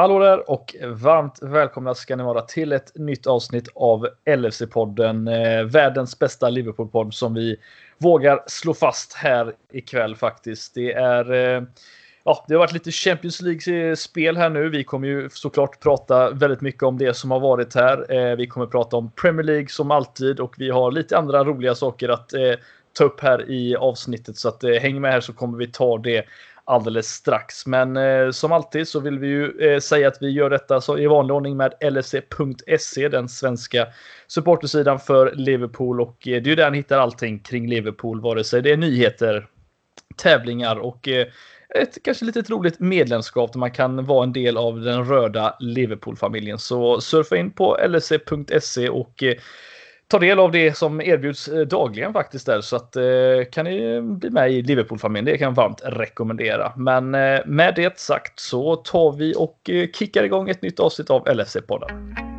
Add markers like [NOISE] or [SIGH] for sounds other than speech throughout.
Hallå där och varmt välkomna ska ni vara till ett nytt avsnitt av LFC-podden. Eh, världens bästa Liverpool-podd som vi vågar slå fast här ikväll faktiskt. Det är eh, Ja, det har varit lite Champions League-spel här nu. Vi kommer ju såklart prata väldigt mycket om det som har varit här. Eh, vi kommer prata om Premier League som alltid och vi har lite andra roliga saker att eh, ta upp här i avsnittet. Så att eh, häng med här så kommer vi ta det alldeles strax. Men eh, som alltid så vill vi ju eh, säga att vi gör detta så i vanlig ordning med LFC.se, e, den svenska supportersidan för Liverpool och eh, det är ju där ni hittar allting kring Liverpool, vare sig det är nyheter, tävlingar och eh, ett kanske lite roligt medlemskap där man kan vara en del av den röda Liverpool-familjen. Så surfa in på lfc.se e och eh, ta del av det som erbjuds eh, dagligen faktiskt där. Så att eh, kan ni bli med i Liverpool-familjen. Det kan jag varmt rekommendera. Men eh, med det sagt så tar vi och kickar igång ett nytt avsnitt av LFC-podden.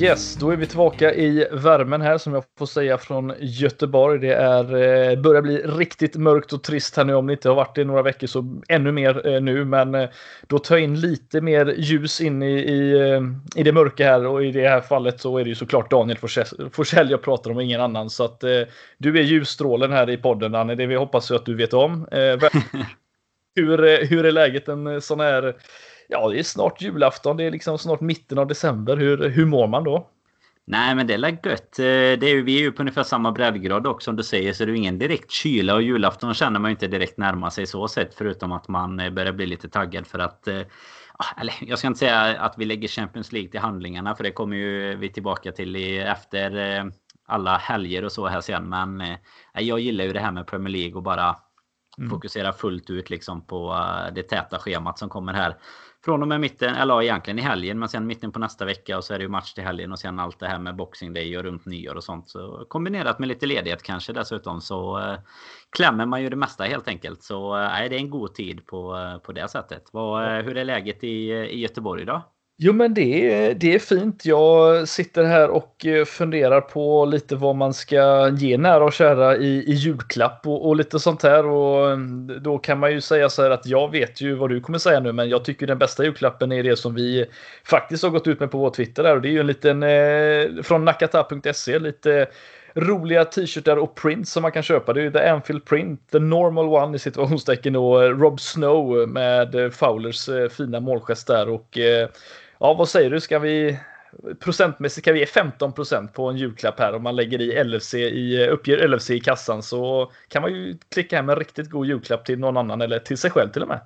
Yes, då är vi tillbaka i värmen här som jag får säga från Göteborg. Det är, eh, börjar bli riktigt mörkt och trist här nu om det inte har varit det i några veckor så ännu mer eh, nu. Men eh, då tar jag in lite mer ljus in i, i, i det mörka här och i det här fallet så är det ju såklart Daniel Forsell- jag pratar om och ingen annan. Så att du är ljusstrålen här i podden Danne, det vi hoppas ju att du vet om. [LAUGHS] Hur, hur är läget en sån här Ja, det är snart julafton. Det är liksom snart mitten av december. Hur, hur mår man då? Nej men det är gött. Eh, Det är ju, vi är ju på ungefär samma breddgrad också som du säger. Så det är ju ingen direkt kyla. Och julafton känner man ju inte direkt närma sig så sett. Förutom att man eh, börjar bli lite taggad för att... eh, ah, Eller jag ska inte säga att vi lägger Champions League till handlingarna. För det kommer ju vi tillbaka till i, efter alla helger och så här sen. Men jag gillar ju det här med Premier League och bara fokusera fullt ut liksom på det täta schemat som kommer här. Från och med mitten, eller ja, egentligen i helgen, men sen mitten på nästa vecka och så är det ju match till helgen och sen allt det här med Boxing Day och runt nyår och sånt. Så kombinerat med lite ledighet kanske dessutom så eh, klämmer man ju det mesta helt enkelt. Så eh, det är en god tid på, eh, på det sättet. Vad, eh, hur är läget i, eh, i Göteborg då? Jo, men det är, det är fint. Jag sitter här och eh, funderar på lite vad man ska ge nära och kära i, i julklapp och, och lite sånt här. Och mm, då kan man ju säga så här att jag vet ju vad du kommer säga nu, men jag tycker den bästa julklappen är det som vi faktiskt har gått ut med på vår Twitter där. Och det är ju en liten eh, från nakata.se, lite roliga t-shirtar och prints som man kan köpa. Det är ju The Anfield Print, The Normal One i situationstecken och eh, Rob Snow med eh, Fowlers fina målgest där. Och eh, ja, vad säger du? Ska vi procentmässigt kan vi ge 15% på en julklapp här om man lägger i LFC i uppger LFC i kassan så kan man ju klicka hem en riktigt god julklapp till någon annan eller till sig själv till och med.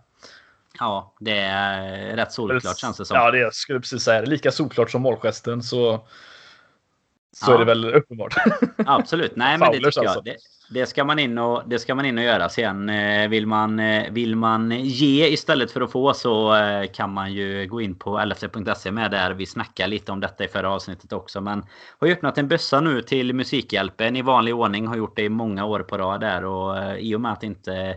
Ja, det är rätt solklart känns det som. Ja, det skulle jag precis säga. Lika solklart som målgesten så så Ja. är det väl uppenbart. [LAUGHS] Absolut. Nej, men det tycker jag. alltså. Det, det, ska man in och, det ska man in och göra. Sen eh, vill man, eh, vill man ge istället för att få så eh, kan man ju gå in på lfc.se med där. Vi snackar lite om detta i förra avsnittet också. Men har ju öppnat en bössa nu till Musikhjälpen i vanlig ordning. Har gjort det i många år på rad där. Och i och med att inte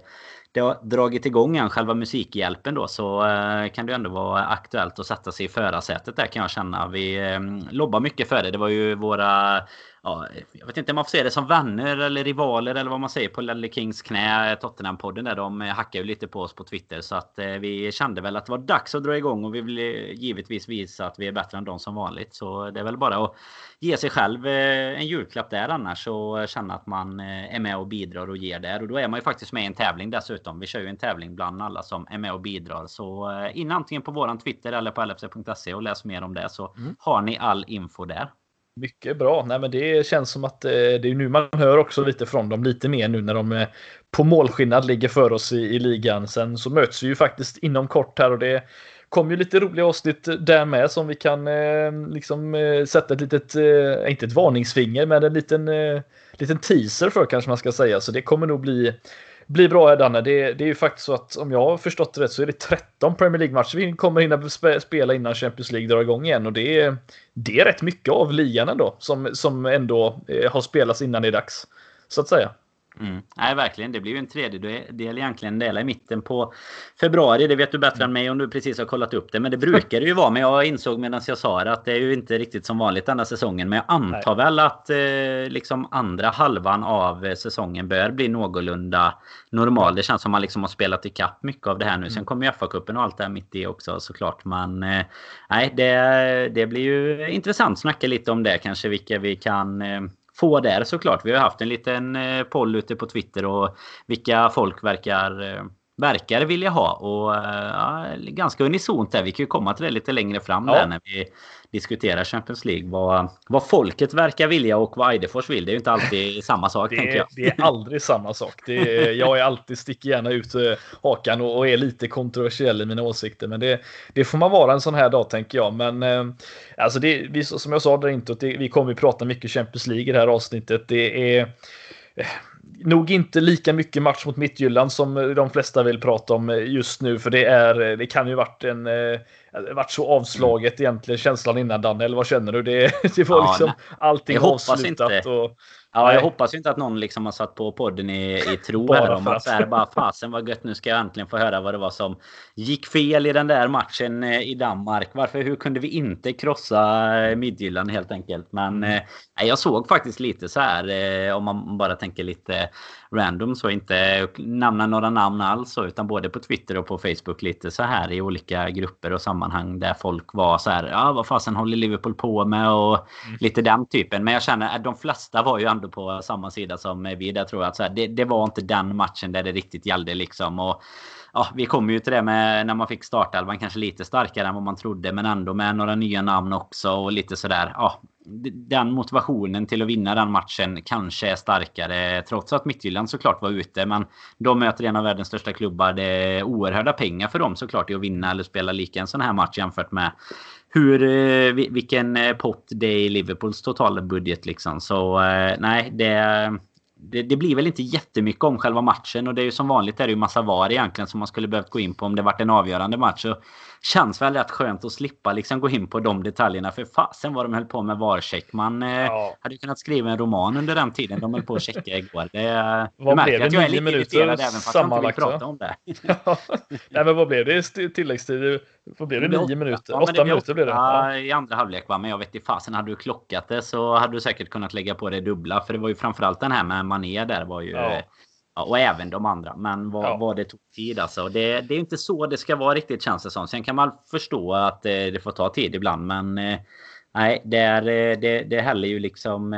det har dragit igång än själva Musikhjälpen då så eh, kan det ändå vara aktuellt att sätta sig i förarsätet där kan jag känna. Vi eh, lobbar mycket för det. Det var ju våra Ja, jag vet inte om man får se det som vänner eller rivaler eller vad man säger på Lelle Kings knä. Tottenham-podden där de hackar ju lite på oss på Twitter. Så att eh, vi kände väl att det var dags att dra igång och vi vill eh, givetvis visa att vi är bättre än de som vanligt. Så det är väl bara att ge sig själv eh, en julklapp där annars och känna att man eh, är med och bidrar och ger där. Och då är man ju faktiskt med i en tävling dessutom. Vi kör ju en tävling bland alla som är med och bidrar. Så eh, in antingen på våran Twitter eller på lfc.se och läs mer om det så har ni all info där. Mycket bra. Nej, men det känns som att eh, det är nu man hör också lite från dem lite mer nu när de eh, på målskillnad ligger för oss i, i ligan. Sen så möts vi ju faktiskt inom kort här och det kommer ju lite roliga avsnitt där med som vi kan eh, liksom eh, sätta ett litet, eh, inte ett varningsfinger, men en liten, eh, liten teaser för kanske man ska säga. Så det kommer nog bli bli bra här Danne. Det, det är ju faktiskt så att om jag har förstått det rätt så är det 13 Premier League-matcher vi kommer hinna spela innan Champions League drar igång igen. Och det är, det är rätt mycket av ligan ändå som, som ändå eh, har spelats innan det är dags. Så att säga. Mm. Nej, verkligen. Det blir ju en tredjedel egentligen. Dela i mitten på februari. Det vet du bättre än mig om du precis har kollat upp det. Men det brukar det ju vara. Men jag insåg medan jag sa det att det är ju inte riktigt som vanligt denna säsongen. Men jag antar Nej. väl att eh, liksom andra halvan av säsongen bör bli någorlunda normal. Det känns som man liksom har spelat ikapp mycket av det här nu. Sen mm. kommer ju FA-cupen och allt det här mitt i också såklart. Men eh, nej, det, det blir ju intressant att snacka lite om det kanske. Vilka vi kan eh, få där såklart. Vi har haft en liten eh, poll ute på Twitter och vilka folk verkar eh, verkar vilja ha. Och ja, ganska unisont där. Vi kan ju komma till det lite längre fram ja. där när vi diskuterar Champions League. Vad, vad folket verkar vilja och vad Eidefors vill. Det är ju inte alltid [LAUGHS] samma sak. det, jag. det är aldrig samma sak. Det är, jag är alltid sticker gärna ut eh, hakan och, och, är lite kontroversiell i mina åsikter. Men det, det får man vara en sån här dag tänker jag. Men eh, alltså det, vi, som jag sa där inte, det, vi kommer att prata mycket Champions League i det här avsnittet. Det är eh, nog inte lika mycket match mot Midtjylland som de flesta vill prata om just nu, för det är. Det kan ju varit en varit så avslaget mm. egentligen känslan innan Danne, eller vad känner du? Det, [LAUGHS] det var ja, liksom nej. allting avslutat. Inte. Och, Ja, jag hoppas inte att någon liksom har satt på podden i, i tro här om att så här, bara fasen vad gött nu ska jag äntligen få höra vad det var som gick fel i den där matchen eh, i Danmark. Varför, hur kunde vi inte krossa eh, Midtjylland helt enkelt? Men mm. eh, jag såg faktiskt lite så här eh, om man bara tänker lite random så inte namna några namn alls utan både på Twitter och på Facebook lite så här i olika grupper och sammanhang där folk var så här ja vad fasen håller Liverpool på med och mm. lite den typen. Men jag känner att de flesta var ju ändå på samma sida som vi. Där tror jag att så här, det, det var inte den matchen där det riktigt gällde liksom. Och ja, vi kommer ju till det med när man fick startelvan kanske lite starkare än vad man trodde. Men ändå med några nya namn också och lite sådär. Ja, den motivationen till att vinna den matchen kanske är starkare. Trots att Midtjylland såklart var ute. Men de möter en av världens största klubbar. Det är oerhörda pengar för dem såklart i att vinna eller spela lika en sån här match jämfört med hur, eh, vilken eh, pott det är i Liverpools totala budget liksom. Så eh, nej, det det, det, blir väl inte jättemycket om själva matchen och det är ju som vanligt är det ju massa VAR egentligen som man skulle behövt gå in på om det varit en avgörande match. Så känns väl rätt skönt att slippa liksom gå in på de detaljerna. För fasen vad de höll på med VAR-check. Man eh, ja. hade kunnat skriva en roman under den tiden de höll på att checka igår. Det, [LAUGHS] vad blev det? att jag är lite irriterad även fast jag inte vill prata om det. [LAUGHS] ja. Nej men vad blev det i tilläggstid? Vad blev det? Nio minuter? Ja, åtta minuter blev det. Ja. I andra halvlek va. Men jag vet inte fasen. Hade du klockat det så hade du säkert kunnat lägga på det dubbla. För det var ju framförallt den här med Mané där var ju... Ja. Ja, och även de andra. Men vad, ja. vad det tog tid alltså. Det, det, är inte så det ska vara riktigt känns det som. Sen kan man förstå att eh, det får ta tid ibland. Men eh, nej, det, är, eh, det, det häller ju liksom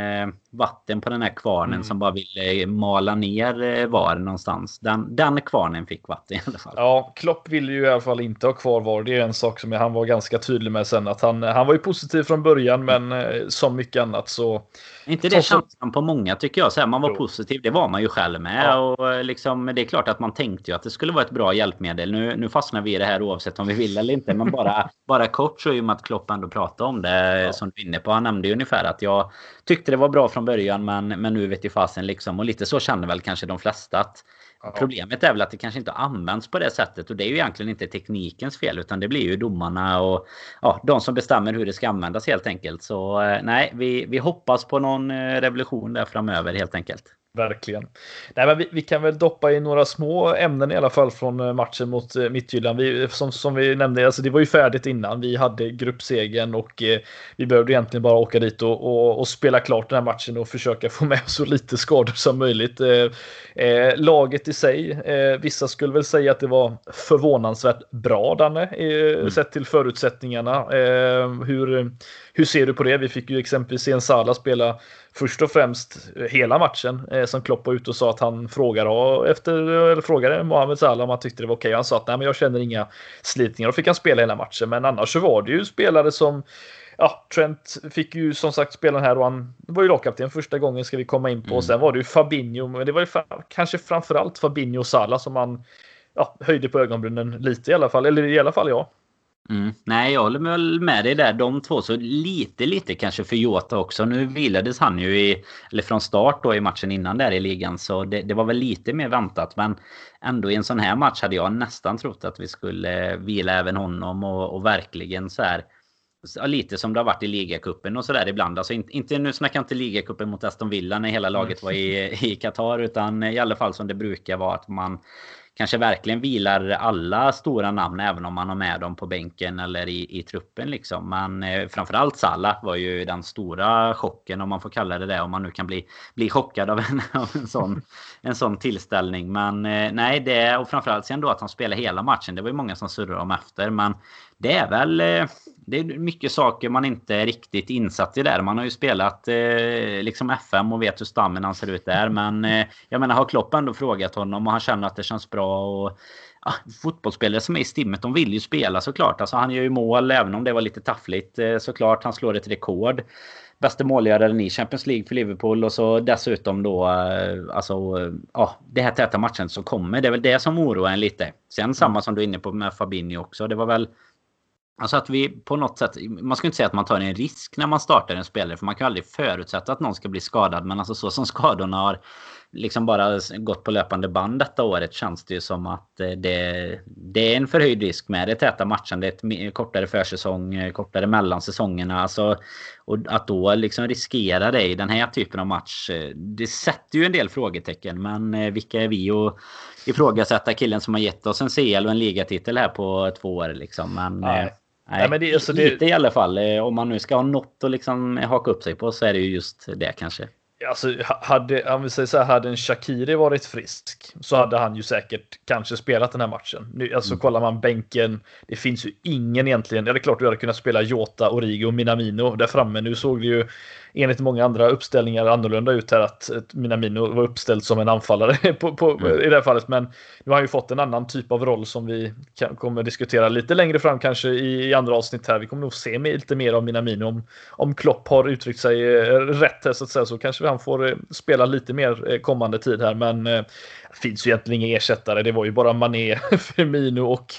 vatten på den här kvarnen mm. som bara ville eh, mala ner eh, VAR någonstans. Den, den kvarnen fick vatten i alla fall. Ja, Klopp vill ju i alla fall inte ha kvar VAR. Det är en sak som han var ganska tydlig med sen. Att han, han var ju positiv från början, men mm. som mycket annat så inte det känslan på många tycker jag. Så här, man var jo. positiv, det var man ju själv med. Ja. Och eh, liksom, det är klart att man tänkte ju att det skulle vara ett bra hjälpmedel. Nu, nu fastnar vi i det här oavsett om vi vill eller inte. Men bara, [LAUGHS] bara kort så i och med att Klopp ändå pratade om det ja. som du är inne på. Han nämnde ju ungefär att jag tyckte det var bra från början men, men nu vet ju fasen liksom. Och lite så känner väl kanske de flesta att Ja. Problemet är väl att det kanske inte används på det sättet och det är ju egentligen inte teknikens fel utan det blir ju domarna och ja, de som bestämmer hur det ska användas helt enkelt. Så eh, nej, vi, vi hoppas på någon eh, revolution där framöver helt enkelt. Verkligen. Nej, men vi, vi, kan väl doppa i några små ämnen i alla fall från eh, matchen mot eh, Midtjylland. Vi, som, som vi nämnde, alltså det var ju färdigt innan. Vi hade gruppsegen och eh, vi behövde egentligen bara åka dit och, och, och, spela klart den här matchen och försöka [LAUGHS] få med så lite skador som möjligt. Eh, eh, laget i sig, eh, vissa skulle väl säga att det var förvånansvärt bra, Danne, mm. sett till förutsättningarna. hur, hur ser du på det? Vi fick ju exempelvis se en Sala spela först och främst hela matchen eh, som Klopp var ute och sa att han frågade, efter, eller frågade Mohamed Salah om han tyckte det var okej. Okay. Han sa att nej, men jag känner inga slitningar. Då fick han spela hela matchen. Men annars så var det ju spelare som Ja, Trent fick ju som sagt spela den här och han var ju lagkapten första gången ska vi komma in på. Mm. Sen var det ju Fabinho, men det var ju kanske framförallt Fabinho och Salah som man ja, höjde på ögonbrynen lite i alla fall. Eller i alla fall ja. Mm. Nej, jag håller väl med dig där. De två, så lite, lite kanske för Jota också. Nu vilades han ju i, eller från start då i matchen innan där i ligan. Så det, det, var väl lite mer väntat. Men ändå i en sån här match hade jag nästan trott att vi skulle vila även honom och, och verkligen så här lite som det har varit i ligacupen och sådär ibland. Alltså inte, inte, nu snackar jag inte ligacupen mot Aston Villa när hela laget var i, i Qatar. Utan i alla fall som det brukar vara att man kanske verkligen vilar alla stora namn även om man har med dem på bänken eller i, i truppen liksom. Men eh, framförallt Salah var ju den stora chocken om man får kalla det det. Om man nu kan bli, bli chockad av en, [LAUGHS] av en, sån, en sån tillställning. Men eh, nej, det och framförallt sen då att han spelar hela matchen. Det var ju många som surrade om efter. Men det är väl eh, det är mycket saker man inte är riktigt insatt i där. Man har ju spelat eh, liksom FM och vet hur stammen ser ut där. Men eh, jag menar, har Klopp ändå frågat honom och han känner att det känns bra. Och, ja, fotbollsspelare som är i stimmet, de vill ju spela såklart. Alltså, han gör ju mål, även om det var lite taffligt eh, såklart. Han slår ett rekord. Bästa målgöraren i Champions League för Liverpool och så dessutom då eh, alltså ja, det här täta matchen som kommer. Det är väl det som oroar en lite. Sen samma som du är inne på med Fabinho också. Det var väl Alltså att vi på något sätt, man ska inte säga att man tar en risk när man startar en spelare för man kan aldrig förutsätta att någon ska bli skadad. Men alltså så som skadorna har liksom bara gått på löpande band detta året känns det ju som att eh, det, det är en förhöjd risk med det täta matchen. Det är ett kortare försäsong, eh, kortare mellan säsongerna. Alltså, och att då liksom riskera det i den här typen av match. Eh, det sätter ju en del frågetecken. Men vilka är vi att ifrågasätta killen som har gett oss en CL och en ligatitel här på två år liksom. Men, Nej. Nej, men det, alltså det... Lite i alla fall. Om man nu ska ha något att liksom haka upp sig på så är det ju just det kanske. Alltså, hade, om vi säger så här, hade en Shakiri varit frisk så hade han ju säkert kanske spelat den här matchen. Nu, alltså mm. kollar man bänken, det finns ju ingen egentligen. Ja, det är klart du hade kunnat spela Jota, Origo och Minamino där framme. Nu såg det ju enligt många andra uppställningar annorlunda ut här att Minamino var uppställd som en anfallare [LAUGHS] på, på, mm. i det här fallet. Men nu har han ju fått en annan typ av roll som vi kan, kommer diskutera lite längre fram kanske i, i andra avsnitt här. Vi kommer nog se lite mer av Minamino om, om Klopp har uttryckt sig eh, rätt här så att säga så kanske han får eh, spela lite mer eh, kommande tid här. Men det finns ju egentligen inga ersättare. Det var ju bara Mané, [LAUGHS] Firmino och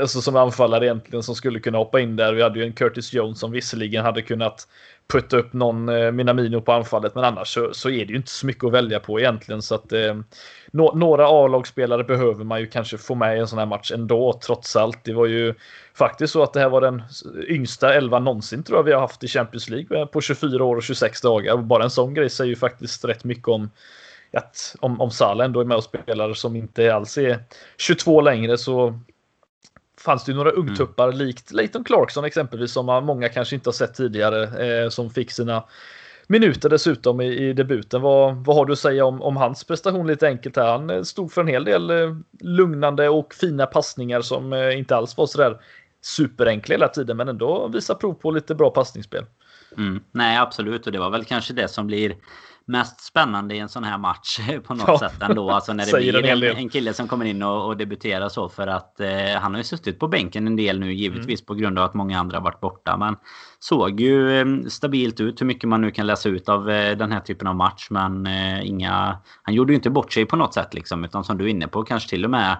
alltså som anfallare egentligen som skulle kunna hoppa in där. Vi hade ju en Curtis Jones som visserligen hade kunnat putta upp någon eh, Minamino på anfallet. Men annars så, så, är det ju inte så mycket att välja på egentligen. Så att, eh, no, några A-lagsspelare behöver man ju kanske få med i en sån här match ändå, trots allt. Det var ju faktiskt så att det här var den yngsta elva någonsin tror jag vi har haft i Champions League eh, på 24 år och 26 dagar. Bara en sån grej säger ju faktiskt rätt mycket om att om, om Salah ändå är med och spelar som inte alls är 22 längre så fanns det ju några ungtuppar mm. likt Leighton Clarkson exempelvis som många kanske inte har sett tidigare eh, som fick sina minuter dessutom i, i debuten. Vad, vad har du att säga om, om hans prestation lite enkelt här? Han eh, stod för en hel del eh, lugnande och fina passningar som eh, inte alls var sådär superenkla hela tiden men ändå visar prov på lite bra passningsspel. Mm. Nej absolut och det var väl kanske det som blir mest spännande i en sån här match [LAUGHS] på något ja. sätt ändå. Alltså när det blir en, en, kille som kommer in och, och debuterar så. För att eh, han har ju suttit på bänken en del nu givetvis mm. på grund av att många andra varit borta. Men såg ju eh, stabilt ut hur mycket man nu kan läsa ut av eh, den här typen av match. Men eh, inga... Han gjorde ju inte bort sig på något sätt liksom. Utan som du är inne på kanske till och med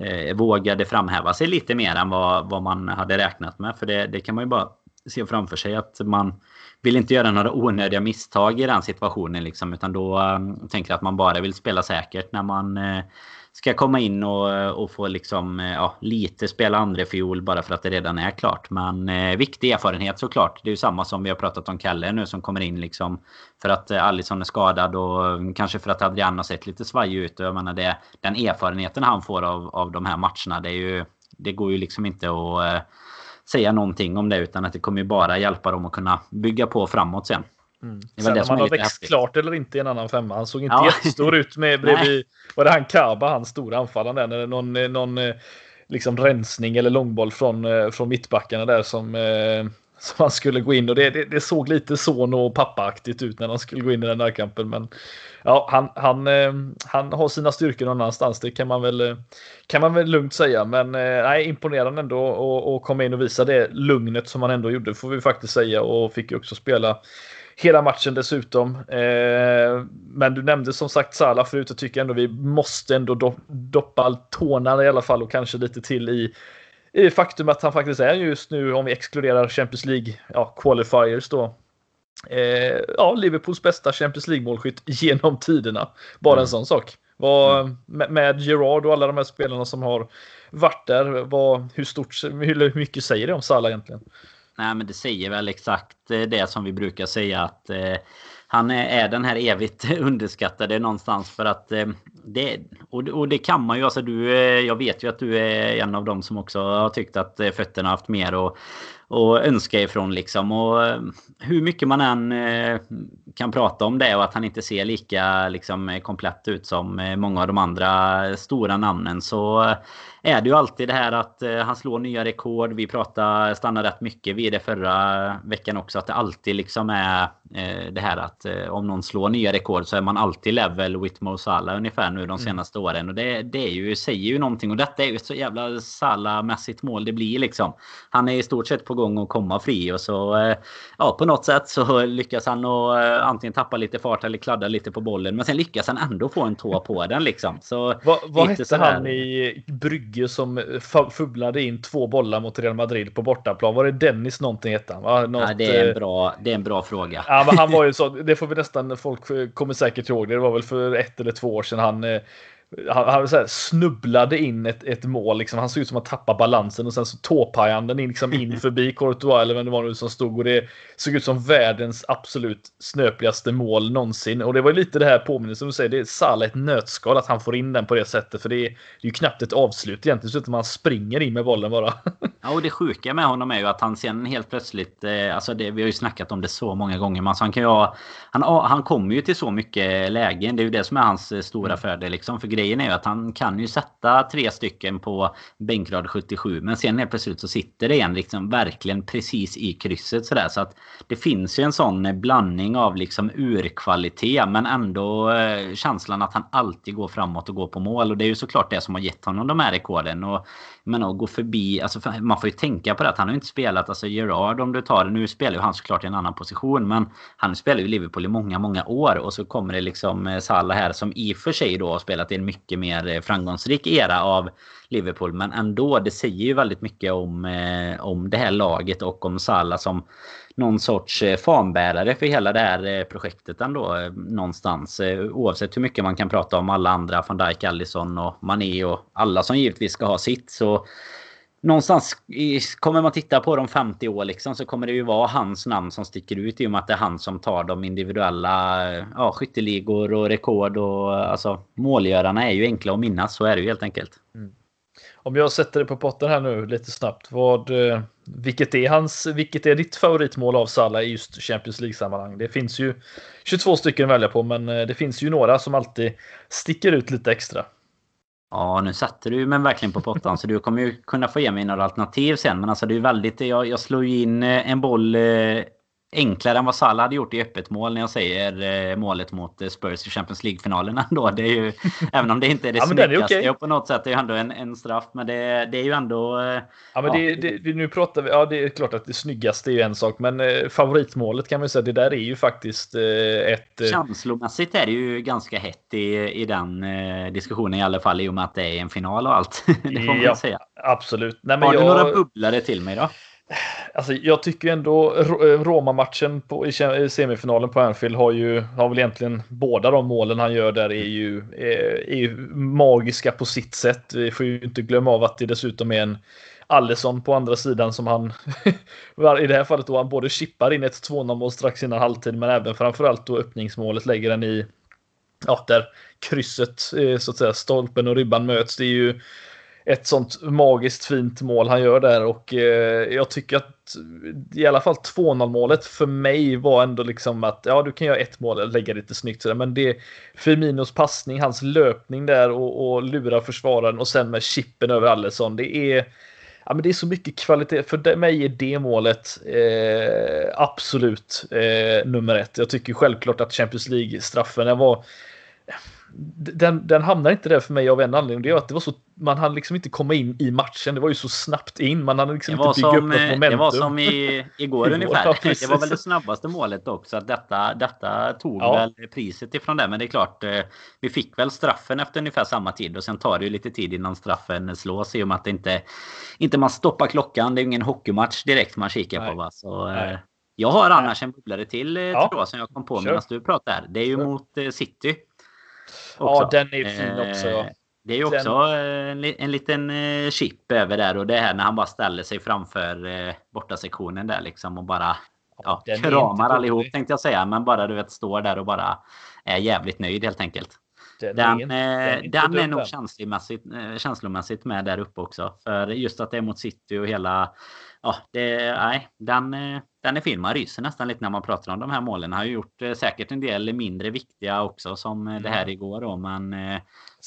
eh, vågade framhäva sig lite mer än vad, vad man hade räknat med. För det, det kan man ju bara se framför sig att man vill inte göra några onödiga misstag i den situationen. Liksom, utan då um, tänker jag att man bara vill spela säkert när man uh, ska komma in och, eh, och få liksom, uh, ja, lite spela andra fiol bara för att det redan är klart. Men uh, viktig erfarenhet såklart. Det är ju samma som vi har pratat om Kalle nu som kommer in liksom för att uh, Alisson är skadad och mm, kanske för att Adrian har sett lite svajig ut. Och jag menar det, den erfarenheten han får av, av de här matcherna, det, är ju, det går ju liksom inte att säga någonting om det utan att det kommer ju bara hjälpa dem att kunna bygga på framåt sen. Mm. Det Sen om han har växt häftigt. klart eller inte i en annan femma. Han såg inte ja. jättestor ut med [LAUGHS] bredvid. var det han Kaba, hans stora anfallare där? Någon, någon eh, liksom rensning eller långboll från, eh, från mittbackarna där som eh, [LAUGHS] som han skulle gå in och det, det, det såg lite son och pappaaktigt ut när han skulle gå in i den där kampen. Men ja, han, han, eh, han har sina styrkor någon annanstans. Det kan man väl, eh, kan man väl lugnt säga. Men eh, nej, imponerande ändå att komma in och visa det lugnet som han ändå gjorde får vi faktiskt säga och fick ju också spela hela matchen dessutom. men du nämnde som sagt Salah förut. Jag tycker ändå vi måste ändå doppa tårna i alla fall och kanske lite till i i faktum att han faktiskt är just nu, om vi exkluderar Champions League ja, qualifiers då, eh, ja, Liverpools bästa Champions League-målskytt genom tiderna. Bara mm. en sån sak. Vad, mm. med, med Gerard och alla de här spelarna som har varit där, vad, hur, stort, hur mycket säger det om Salah egentligen? Nej, men det säger väl exakt eh, det som vi brukar säga att eh, han är den här evigt [LAUGHS] underskattade någonstans för att eh, det, och, det kan man ju. Alltså du, eh, jag vet ju att du är en av dem som också har tyckt att eh, fötterna haft mer och, och önska ifrån liksom. Och eh, hur mycket man än eh, kan prata om det och att han inte ser lika liksom, komplett ut som eh, många av de andra stora namnen så är det ju alltid det här att han slår nya rekord. Vi pratade, stannade rätt mycket vid det förra veckan också. Att det alltid liksom är det här att om någon slår nya rekord så är man alltid level with Mo Salah ungefär nu de mm. senaste mm. åren. Och det, det är ju, säger ju någonting. Och detta är ju ett så jävla Salah-mässigt mål det blir liksom. Han är i stort sett på gång att komma fri och så eh, ja, på något sätt så lyckas han att eh, antingen tappa lite fart eller kladda lite på bollen. Men sen lyckas han ändå få en tå på den liksom. Så vad vad hette sådär... han i Brygge som fubblade in två bollar mot Real Madrid på bortaplan? Var det Dennis någonting hette han? Va? Något, ja, det, är en eh, bra, det är en bra fråga. Ja, men han var ju [LAUGHS] så. Det får vi nästan. Folk kommer säkert ihåg det. Det var väl för ett eller två år sedan han han, han så här, snubblade in ett, ett mål. Liksom. Han såg ut som att tappa balansen och sen så tåpajade han den in, liksom in [LAUGHS] förbi Courtois eller vem det var nu som stod. Och det såg ut som världens absolut snöpligaste mål någonsin. Och det var lite det här påminnelsen du säger. Det är Salah ett nötskal att han får in den på det sättet. För det är, det är ju knappt ett avslut egentligen. Så att man springer in med bollen bara. [LAUGHS] ja, och det sjuka med honom är ju att han sen helt plötsligt. Eh, alltså det, vi har ju snackat om det så många gånger. Men alltså han kan ju ha, han, han kommer ju till så mycket lägen. Det är ju det som är hans eh, stora mm. fördel liksom. För grejen är ju att han kan ju sätta tre stycken på bänkrad 77. Men sen helt plötsligt så sitter det en liksom verkligen precis i krysset sådär. Så att det finns ju en sån blandning av liksom urkvalitet men ändå eh, känslan att han alltid går framåt och går på mål. Och det är ju såklart det som har gett honom de här rekorden. Och men att gå förbi, alltså man får ju tänka på det att han har inte spelat, alltså Gerard om du tar det, nu spelar ju han såklart i en annan position men han spelar ju Liverpool i många, många år och så kommer det liksom eh, Salah här som i och för sig då har spelat i en mycket mer eh, framgångsrik era av Liverpool men ändå, det säger ju väldigt mycket om, eh, om det här laget och om Salah som någon sorts eh, fanbärare för hela det här eh, projektet ändå någonstans. Oavsett hur mycket man kan prata om alla andra, van Dijk, Allison och Mané och alla som givetvis ska ha sitt så någonstans kommer man titta på de 50 år liksom så kommer det ju vara hans namn som sticker ut i och med att det är han som tar de individuella ja, skytteligor och rekord och alltså målgörarna är ju enkla att minnas så är det ju helt enkelt. Mm. Om jag sätter det på potten här nu lite snabbt. Vad, eh, vilket, är hans, vilket är ditt favoritmål av Salah i just Champions League-sammanhang? Det finns ju 22 stycken att välja på, men eh, det finns ju några som alltid sticker ut lite extra. Ja, nu satte du men verkligen på pottan så du kommer ju kunna få ge mig några alternativ sen. Men alltså det är väldigt, jag, jag slår ju in eh, en boll eh, enklare än vad Salah hade gjort i öppet mål när jag säger eh, målet mot eh, Spurs i Champions League-finalen ändå. [LAUGHS] Det är ju, [LAUGHS] även om det inte är det ja, snyggaste okay. på något sätt. Det är ju ändå en, en straff. Men det, det är ju ändå... Eh, ja, men ja. Det, det, nu pratar vi... Ja, det är klart att det snyggaste är ju en sak. Men eh, favoritmålet kan man säga, det där är ju faktiskt eh, ett... Eh... Känslomässigt är det ju ganska hett i, i den eh, diskussionen i alla fall. I och med att det är en final och allt. [LAUGHS] det får man ja, säga. Absolut. Nej, men Har jag... du några bubblare till mig då? Alltså, jag tycker ändå eh, Roma-matchen i semifinalen på Anfield har ju har väl egentligen båda de målen han gör där är ju, är, är ju magiska på sitt sätt. Vi får ju inte glömma av att det dessutom är en Allison på andra sidan som han [LAUGHS] i det här fallet då han både chippar in ett 2-0 mål strax innan halvtid men även framförallt då öppningsmålet lägger den i ja, där krysset eh, så att säga stolpen och ribban möts. Det är ju ett sånt magiskt fint mål han gör där och eh, jag tycker att i alla fall 2-0 målet för mig var ändå liksom att ja, du kan göra ett mål och lägga lite snyggt sådär, men det Firminos passning, hans löpning där och, och lura försvararen och sen med chippen över Allison. Det är Ja, men det är så mycket kvalitet. För mig är det målet eh, absolut eh, nummer ett. Jag tycker självklart att Champions League-straffen var den, den hamnar inte där för mig av en anledning. Det är att det var så, man hann liksom inte komma in i matchen. Det var ju så snabbt in. Man hann liksom inte bygga som, upp något momentum. Det var som i, [LAUGHS] igår ungefär. Ja, det var väl det snabbaste målet också. Att detta, detta tog ja. väl priset ifrån det. Men det är klart, eh, vi fick väl straffen efter ungefär samma tid. Och sen tar det ju lite tid innan straffen slås. I och med att inte, inte man stoppar klockan. Det är ju ingen hockeymatch direkt man kikar Nej. på. Va? Så, eh, Nej. Jag har annars en bubblare till eh, ja. tror jag, som jag kom på medan du pratade. Det är ju mot City. Ja, den är fin också. Ja. Det är ju också en, en liten eh, chip över där och det här när han bara ställer sig framför eh, bortasektionen där liksom och bara ja, kramar allihop tänkte jag säga. Men bara du vet står där och bara är jävligt nöjd helt enkelt. Den, den, den, är, den är nog känslomässigt, känslomässigt med där uppe också. För just att det är mot City och hela... Ja, det, nej, den, den är fin. Man ryser nästan lite när man pratar om de här målen. Har ju gjort säkert en del mindre viktiga också som mm. det här igår då. Men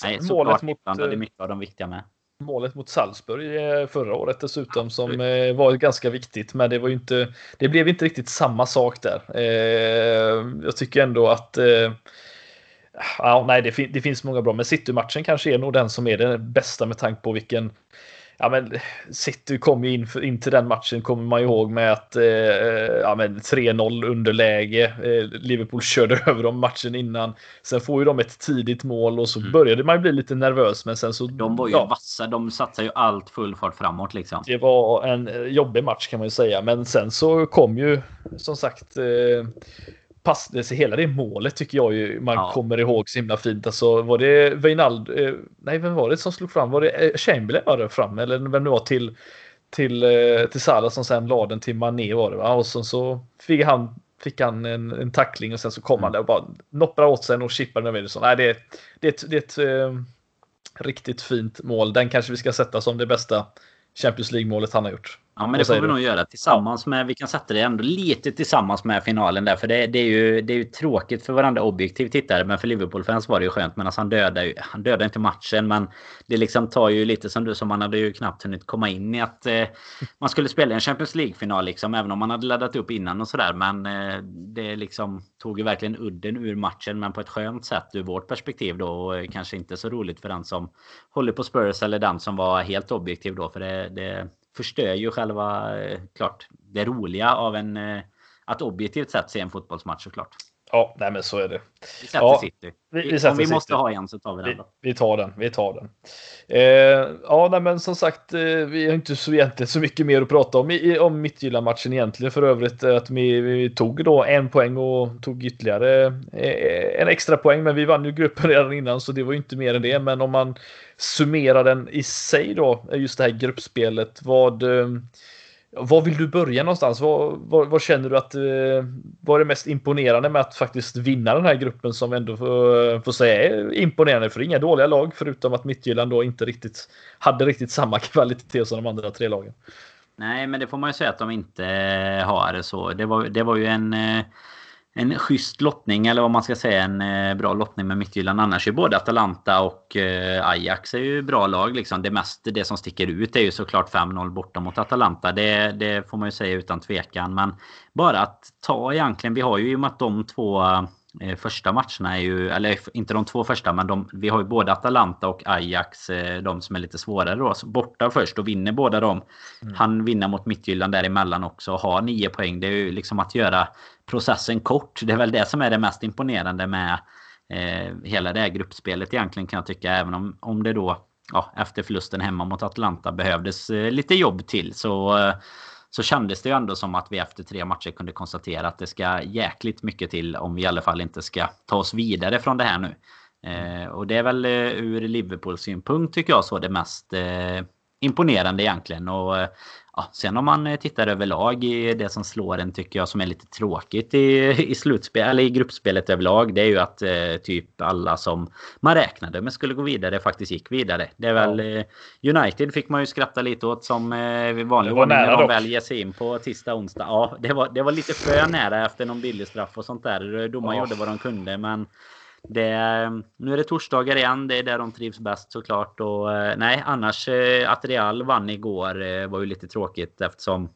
Nej, målet mot, är mycket av de viktiga med. Målet mot Salzburg eh, förra året dessutom Absolut. som eh, var ganska viktigt. Men det var inte. Det blev inte riktigt samma sak där. Eh, jag tycker ändå att Ja, nej, det, fin det finns många bra, men City-matchen kanske är nog den som är den bästa med tanke på vilken ja, men City kom ju in, för, in till den matchen, kommer man ihåg med att eh, ja, 3-0 underläge. Eh, Liverpool [LAUGHS] körde över dem matchen innan. Sen får ju de ett tidigt mål och så mm. började man ju bli lite nervös. Men sen så. De var ju ja, vassa. De satsade ju allt full fart framåt liksom. Det var en eh, jobbig match kan man ju säga, men sen så kom ju som sagt eh, pass, hela det målet tycker jag ju man ja. kommer ihåg så himla fint. Alltså var det Weinald, eh, nej vem var det som slog fram? Var det eh, Chamberlain var det fram eller vem det var till till, eh, till Salah som sen la den till Mané var det va? Och sen så fick han, fick han en, en tackling och sen så kom mm. han där och bara nopprar åt sig och chippar den över. Nej, det, det, det är ett eh, riktigt fint mål. Den kanske vi ska sätta som det bästa Champions League-målet han har gjort. Ja, men det får vi nog göra tillsammans med. Vi kan sätta det ändå lite tillsammans med finalen där. För det, det, är, ju, det är ju tråkigt för varandra objektiv tittare. Men för Liverpool-fans var det ju skönt. Men alltså han dödade ju, han dödade inte matchen. Men det liksom tar ju lite som du som man hade ju knappt hunnit komma in i att eh, man skulle spela en Champions League-final liksom. Även om man hade laddat upp innan och sådär. Men eh, det liksom tog ju verkligen udden ur matchen. Men på ett skönt sätt ur vårt perspektiv då. Och kanske inte så roligt för den som håller på Spurs eller den som var helt objektiv då. För det, det förstör ju själva, eh, klart, det roliga av en... Eh, att objektivt sett se en fotbollsmatch såklart. Ja, nej men så är det. Vi sätter ja, City. Vi, vi Om vi City. måste ha en så tar vi den då. Vi, vi tar den, vi tar den. Eh, ja, nej men som sagt, eh, vi har inte så, egentligen så mycket mer att prata om i, om Midtjylland-matchen egentligen. För övrigt att vi, vi, tog då en poäng och tog ytterligare eh, en extra poäng. Men vi vann ju gruppen [LAUGHS] redan innan så det var ju inte mer än det. Men om man summerar den i sig då, just det här gruppspelet. Vad eh, var vill du börja någonstans? Vad, vad, vad känner du att eh, var det mest imponerande med att faktiskt vinna den här gruppen som ändå får, får säga är imponerande för inga dåliga lag förutom att Midtjylland då inte riktigt hade riktigt samma [LAUGHS] kvalitet som de andra tre lagen. Nej, men det får man ju säga att de inte har så. Det var, det var ju en eh, en schysst lottning eller vad man ska säga en eh, bra lottning med Midtjylland. Annars är både Atalanta och eh, Ajax är ju bra lag. Liksom. Det, mest, det som sticker ut är ju såklart 5-0 borta mot Atalanta. Det, det, får man ju säga utan tvekan. Men bara att ta egentligen. Vi har ju i och med att de två första matcherna är ju, eller inte de två första, men de, vi har ju både Atalanta och Ajax, eh, de som är lite svårare då. Så borta först och vinner båda dem. Mm. Han vinner mot Midtjylland däremellan också och har nio poäng. Det är ju liksom att göra processen kort. Det är väl det som är det mest imponerande med eh, hela det här gruppspelet egentligen kan jag tycka. Även om, om det då ja, efter förlusten hemma mot Atalanta behövdes eh, lite jobb till så eh, så kändes det ju ändå som att vi efter tre matcher kunde konstatera att det ska jäkligt mycket till om vi i alla fall inte ska ta oss vidare från det här nu. Eh, och det är väl eh, ur Liverpools synpunkt tycker jag så det mest eh, imponerande egentligen. Och eh, Ja, sen om man eh, tittar överlag i det som slår en tycker jag som är lite tråkigt i, i slutspel eller i gruppspelet överlag. Det är ju att eh, typ alla som man räknade med skulle gå vidare faktiskt gick vidare. Det är väl eh, United fick man ju skratta lite åt som eh, vid vanlig ordning när de väl ger sig in på tisdag onsdag. Ja, det var, det var lite för nära efter någon billig straff och sånt där. Domaren ja. gjorde vad de kunde men det, nu är det torsdagar igen. Det är där de trivs bäst såklart. Och, eh, nej, annars eh, att Real vann igår eh, var ju lite tråkigt eftersom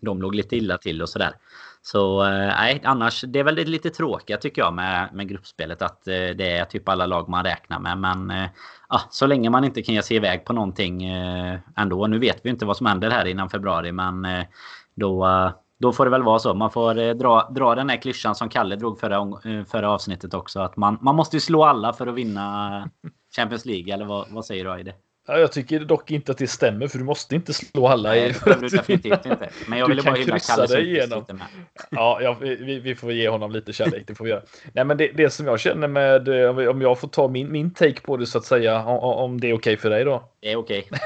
de låg lite illa till och sådär. Så nej, annars det är väl lite tråkiga tycker jag med, med gruppspelet att det är typ alla lag man räknar med. Men ja, så länge man inte kan ge sig iväg på någonting ändå. Nu vet vi inte vad som händer här innan februari men då då får det väl vara så. Man får eh, dra, dra den här klyschan som Kalle drog förra, eh, förra avsnittet också. Att man, man måste ju slå alla för att vinna Champions League. Eller vad, vad säger du Aide? Ja, jag tycker dock inte att det stämmer för du måste inte slå alla. Nej, i, du definitivt inte. Men jag ville bara hylla Kalle igenom. Ja, ja vi, vi får ge honom lite kärlek. Det får vi göra. Nej, men det, det som jag känner med eh, om jag får ta min, min take på det så att säga, om, det är okej för dig då. Det är okej. [LAUGHS]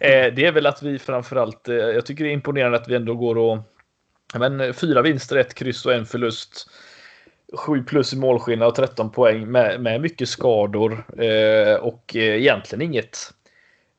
Eh, det är väl att vi framförallt, jag tycker det är imponerande att vi ändå går och men, eh, fyra vinster, ett kryss och en förlust. 7 plus i målskillnad och 13 poäng med, med mycket skador eh, och eh, egentligen inget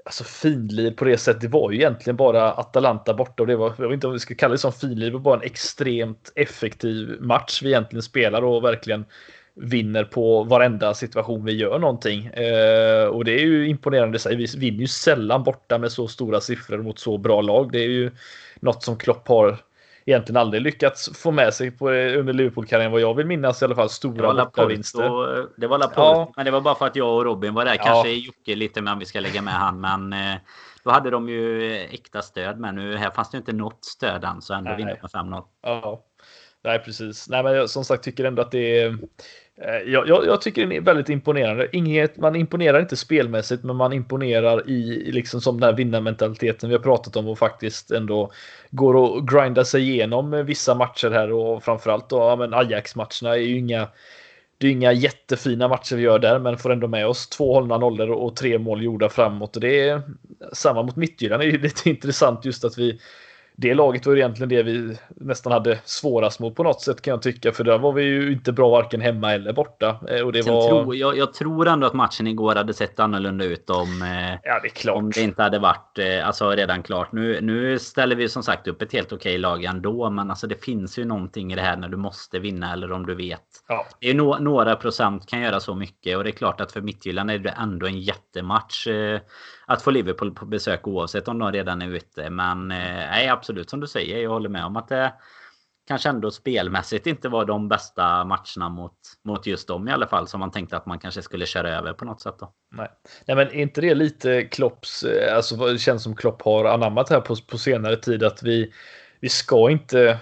alltså finlir på det sättet. Det var ju egentligen bara Atalanta borta och det var, jag vet inte om vi ska kalla det som finlir, det var bara en extremt effektiv match vi egentligen spelar och verkligen vinner på varenda situation vi gör någonting. Eh, och det är ju imponerande i sig. Vi vinner ju sällan borta med så stora siffror mot så bra lag. Det är ju något som Klopp har egentligen aldrig lyckats få med sig på, under Liverpool-karriären vad jag vill minnas i alla fall. Stora bortavinster. Laporte, det var Laporte Ja. men det var bara för att jag och Robin var där. Ja. Kanske Jocke lite med om vi ska lägga med han. Men eh, då hade de ju äkta stöd med. Nu här fanns det inte något stöd än så ändå vinner med 5-0. Ja, nej precis. Nej, men jag, som sagt tycker ändå att det är. Eh, jag, jag, jag tycker det är väldigt imponerande. Inget, man imponerar inte spelmässigt, men man imponerar i liksom som den här vinnarmentaliteten vi har pratat om och faktiskt ändå går och grindar sig igenom vissa matcher här och framförallt då ja, men Ajax-matcherna är ju inga. Det är inga jättefina matcher vi gör där, men får ändå med oss två hållna nollor och tre mål gjorda framåt. Och det är samma mot Midtjylland. Det är ju lite [LAUGHS] intressant just att vi det laget var egentligen det vi nästan hade svårast mot på något sätt kan jag tycka. För där var vi ju inte bra varken hemma eller borta. Eh, Och det Sen var... tror, jag, jag tror ändå att matchen igår hade sett annorlunda ut om, eh, Ja, det om det inte hade varit eh, alltså redan klart. Nu, nu ställer vi som sagt upp ett helt okej lag ändå. Men alltså det finns ju någonting i det här när du måste vinna eller om du vet. Ja, Det är no, några procent kan göra så mycket och det är klart att för Midtjylland är det ändå en jättematch att få Liverpool på besök oavsett om de redan är ute. Men eh, nej, absolut som du säger. Jag håller med om att det kanske ändå spelmässigt inte var de bästa matcherna mot, mot just dem i alla fall. Som man tänkte att man kanske skulle köra över på något sätt då. nej. nej, men är inte det lite Klopps, eh, alltså vad det känns som Klopp har anammat här på, på senare tid att vi, vi ska inte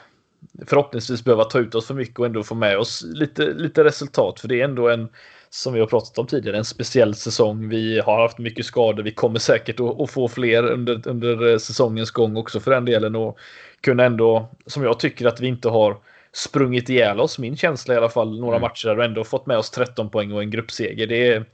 förhoppningsvis behöva ta ut oss för mycket och ändå få med oss lite, lite resultat. För det är ändå en, som vi har pratat om tidigare, en speciell säsong. Vi har haft mycket skador. Vi kommer säkert att, få fler under, under eh, säsongens gång också för den delen. Och kunna ändå, som jag tycker att vi inte har sprungit ihjäl oss, min känsla i alla fall, några Mm. matcher där och ändå fått med oss 13 poäng och en gruppseger. Det är,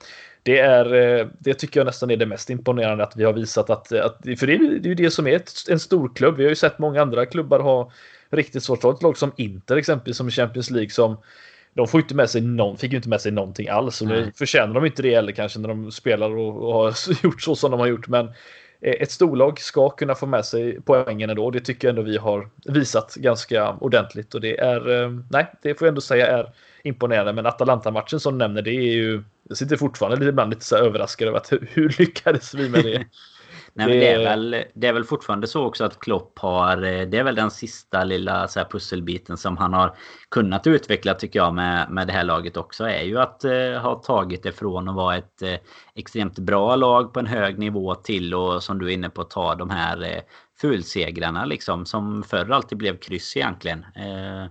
det, är, eh, det tycker jag nästan är det mest imponerande att vi har visat att, att för det är, ju det som är ett, en stor klubb. Vi har ju sett många andra klubbar ha riktigt svårt. Ett lag som Inter exempelvis som Champions League som de får inte med sig någon, fick ju inte med sig någonting alls och nu förtjänar de inte det heller kanske när de spelar och, och har [LAUGHS] gjort så som de har gjort. Men eh, ett storlag ska kunna få med sig poängen ändå. Det tycker jag ändå vi har visat ganska ordentligt och det är, eh, nej, det får jag ändå säga är imponerande. Men Atalanta-matchen som du nämner, det är ju, jag sitter fortfarande ibland lite så här överraskad över att hur, [LAUGHS] hur lyckades vi med det? [LAUGHS] Nej, men det, är väl, det är väl fortfarande så också att Klopp har... eh, Det är väl den sista lilla så pusselbiten som han har kunnat utveckla tycker jag med, med det här laget också. Är ju att eh, ha tagit det från att vara ett eh, extremt bra lag på en hög nivå till och som du är inne på ta de här eh, fulsegrarna liksom. Som förr alltid blev kryss egentligen. Eh,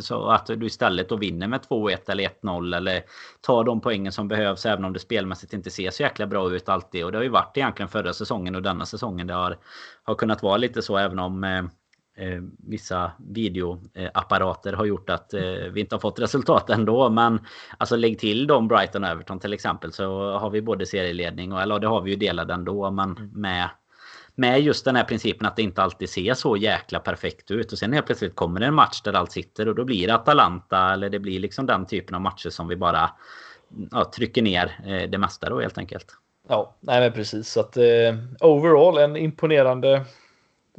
så att du istället då vinner med 2-1 eller 1-0 eller tar de poängen som behövs även om det spelmässigt inte ser så jäkla bra ut alltid. Och det har ju varit egentligen förra säsongen och denna säsongen det har, har kunnat vara lite så även om eh, eh, vissa videoapparater har gjort att eh, vi inte har fått resultat ändå. Men alltså lägg till dem Brighton och Everton till exempel så har vi både serieledning och eller det har vi ju delad ändå men med med just den här principen att det inte alltid ser så jäkla perfekt ut. Och sen helt plötsligt kommer det en match där allt sitter och då blir det Atalanta eller det blir liksom den typen av matcher som vi bara ja, trycker ner eh, det mesta då helt enkelt. Ja, nej men precis. Så att eh, overall en imponerande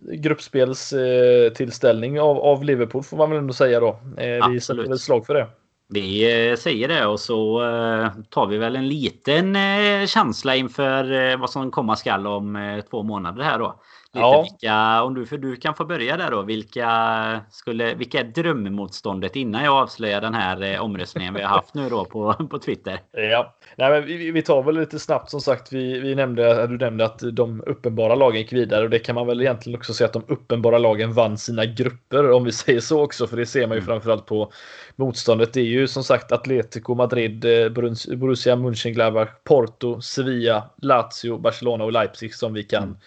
gruppspelstillställning eh, av, av Liverpool får man väl ändå säga då. Eh, vi sätter väl slag för det. Vi eh, säger det och så eh, tar vi väl en liten eh, känsla inför vad som komma skall om två månader här då. Lite Ja. vilka, om du, för du kan få börja där då. Vilka, skulle, vilka är drömmotståndet innan jag avslöjar den här eh, omröstningen vi har haft nu då på, [LAUGHS] på Twitter? Ja, Nej, men vi, vi tar väl lite snabbt som sagt. Vi, vi nämnde, du nämnde att de uppenbara lagen gick vidare och det kan man väl egentligen också säga att de uppenbara lagen vann sina grupper om vi [LAUGHS] säger så också. För det ser man ju Mm. framförallt på motståndet. Det är ju som sagt Atletico Madrid, eh, Borus- Borussia Mönchengladbach, Porto, Sevilla, Lazio, Barcelona och Leipzig som vi kan Mm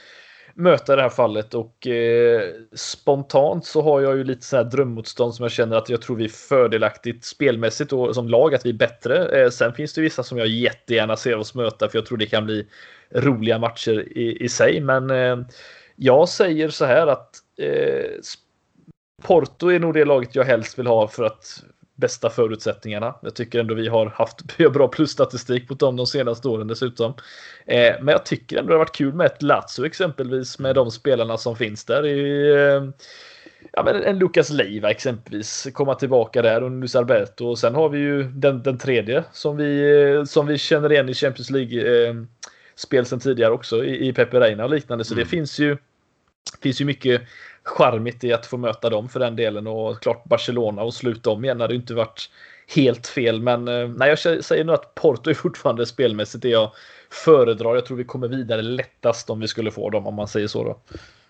möta i det här fallet och eh, spontant så har jag ju lite så här drömmotstånd som jag känner att jag tror vi är fördelaktigt spelmässigt och som lag att vi är bättre. Eh, sen finns det vissa som jag jättegärna ser oss möta för jag tror det kan bli roliga matcher i, i sig. Men eh, jag säger så här att eh, Porto är nog det laget jag helst vill ha för att bästa förutsättningarna. Jag tycker ändå vi har haft [LAUGHS] bra plusstatistik mot dem de senaste åren dessutom. Eh, men jag tycker ändå det har varit kul med ett Lazio exempelvis med de spelarna som finns där. I, eh, ja, men en Lucas Leiva exempelvis komma tillbaka där och Luis Alberto och sen har vi ju den, den tredje som vi, eh, som vi känner igen i Champions League eh, spel sedan tidigare också i, i Pepe Reina och liknande. Så Mm. det finns ju det finns ju mycket charmigt i att få möta dem för den delen och klart Barcelona och sluta om igen hade ju inte varit helt fel. Men eh, nej, jag säger nog att Porto är fortfarande spelmässigt det jag föredrar. Jag tror vi kommer vidare lättast om vi skulle få dem om man säger så då.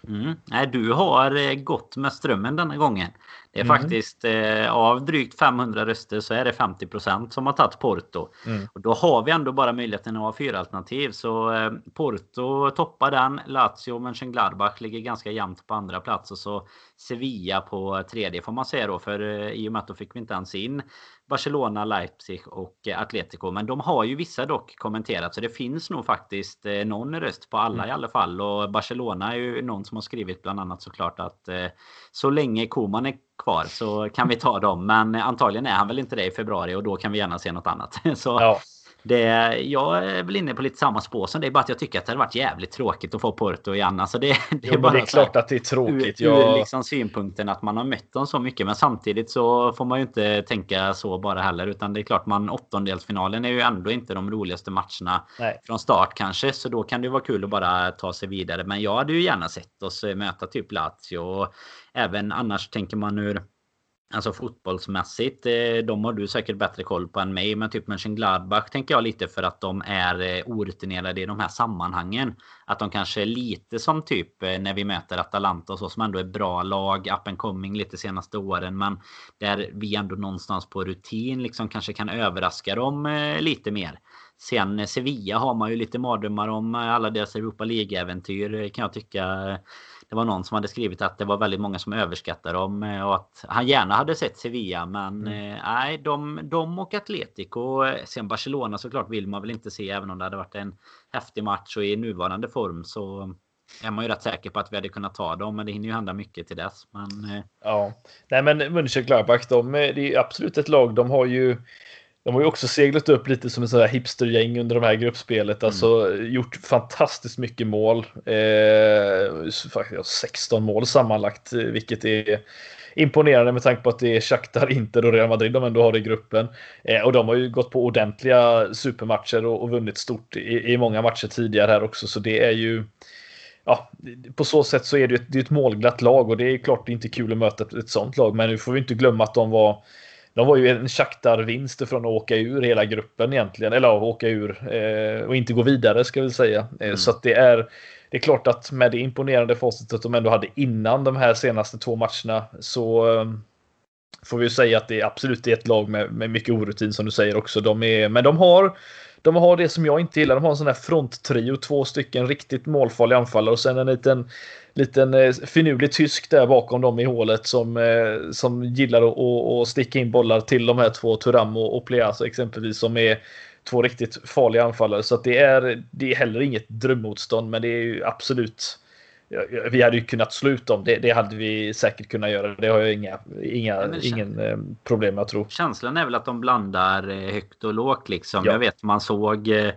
Mm. Nej, du har eh, gått med strömmen denna gången. Det är Mm. faktiskt eh, av drygt 500 röster så är det 50% som har tagit Porto. Mm. Och då har vi ändå bara möjligheten att ha fyra alternativ. Så eh, Porto toppar den. Lazio och Mönchengladbach ligger ganska jämnt på andra plats. Och så Sevilla på tredje får man säga då. För eh, i och med att då fick vi inte ens in Barcelona, Leipzig och eh, Atletico. Men de har ju vissa dock kommenterat. Så det finns nog faktiskt eh, någon röst på alla Mm. i alla fall. Och Barcelona är ju någon som har skrivit bland annat såklart att eh, så länge Koman är kvar så kan vi ta dem. Men antagligen är han väl inte det i februari och då kan vi gärna se något annat. [LAUGHS] Så Ja, det, jag är väl inne på lite samma spår som det är bara att jag tycker att det hade varit jävligt tråkigt att få Porto i Anna. Så det, [LAUGHS] det jo, är men bara det är så här- klart att det är tråkigt. Ur, ur Jag, liksom synpunkten att man har mött dem så mycket. Men samtidigt så får man ju inte tänka så bara heller. Utan det är klart, man åttondelsfinalen är ju ändå inte de roligaste matcherna nej. från start kanske. Så då kan det ju vara kul att bara ta sig vidare. Men jag hade ju gärna sett oss möta typ Lazio. Och även annars tänker man ur Alltså fotbollsmässigt, eh, de har du säkert bättre koll på än mig. Men typ Mönchengladbach tänker jag lite för att de är eh, orutinerade i de här sammanhangen. Att de kanske är lite som typ eh, när vi möter Atalanta och så som ändå är bra lag, up and coming lite senaste åren. Men där vi ändå någonstans på rutin liksom kanske kan överraska dem lite mer. Sen Sevilla har man ju lite mardrömmar om alla deras Europa League-äventyr kan jag tycka. Det var någon som hade skrivit att det var väldigt många som överskattar dem eh, och att han gärna hade sett Sevilla. Men eh, nej, de, de och Atletico. eh, Sen Barcelona såklart vill man väl inte se även om det hade varit en häftig match och i nuvarande form så är man ju rätt säker på att vi hade kunnat ta dem. Men det hinner ju hända mycket till dess. Men Ja, nej men Mönchengladbach, de, är- det är absolut ett lag. De har ju de har ju också seglat upp lite som en sån här hipstergäng under de här gruppspelet. Alltså gjort fantastiskt mycket mål. Eh, faktiskt 16 mål sammanlagt, eh, vilket är imponerande med tanke på att det är Shakhtar, Inter och Real Madrid de ändå har i gruppen. Eh, och de har ju gått på ordentliga supermatcher och, och vunnit stort i, i många matcher tidigare här också. Så det är ju ja, på så sätt så är det ju ett, det ett målglatt lag och det är klart det är inte kul att möta ett, ett sånt lag. Men nu får vi inte glömma att de var de var ju en Shakhtar-vinst från att åka ur hela gruppen egentligen. Eller ja, åka ur eh, och inte gå vidare ska vi säga. Eh, Mm. Så att det är det är klart att med det imponerande facitet de ändå hade innan de här senaste två matcherna så eh, får vi ju säga att det är absolut ett lag med, med mycket orutin som du säger också. De är, men de har de har det som jag inte gillar. De har en sån här fronttrio, två stycken riktigt målfarliga anfallare och sen en liten liten eh, finurlig tysk där bakom dem i hålet som, eh, som gillar att, att, att sticka in bollar till de här två Turam och, och exempelvis som är två riktigt farliga anfallare. Så att det är det är heller inget drömmotstånd, men det är ju absolut. Vi hade ju kunnat sluta om det. Det hade vi säkert kunnat göra. Det har jag inga, inga, Nej, ingen eh, problem med att tro. känslan är väl att de blandar eh, högt och lågt liksom. Ja. Jag vet man såg eh,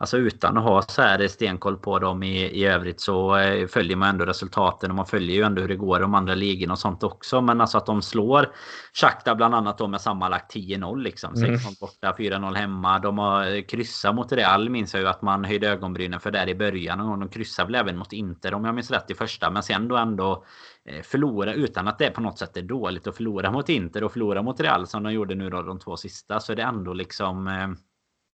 Alltså utan att ha så här stenkoll på dem i, i övrigt så eh, följer man ändå resultaten och man följer ju ändå hur det går i de andra ligorna och sånt också. Men alltså att de slår Shakhtar bland annat då med sammanlagt 10-0 liksom. 6-0 mm. borta, 4-0 hemma. De har kryssat mot Real minns jag ju att man höjde ögonbrynen för där i början. Och de kryssade väl även mot Inter om jag minns rätt i första. Men sen då ändå eh, förlora utan att det på något sätt är dåligt att förlora mot Inter och förlora mot Real som de gjorde nu då de två sista. Så är det ändå liksom eh,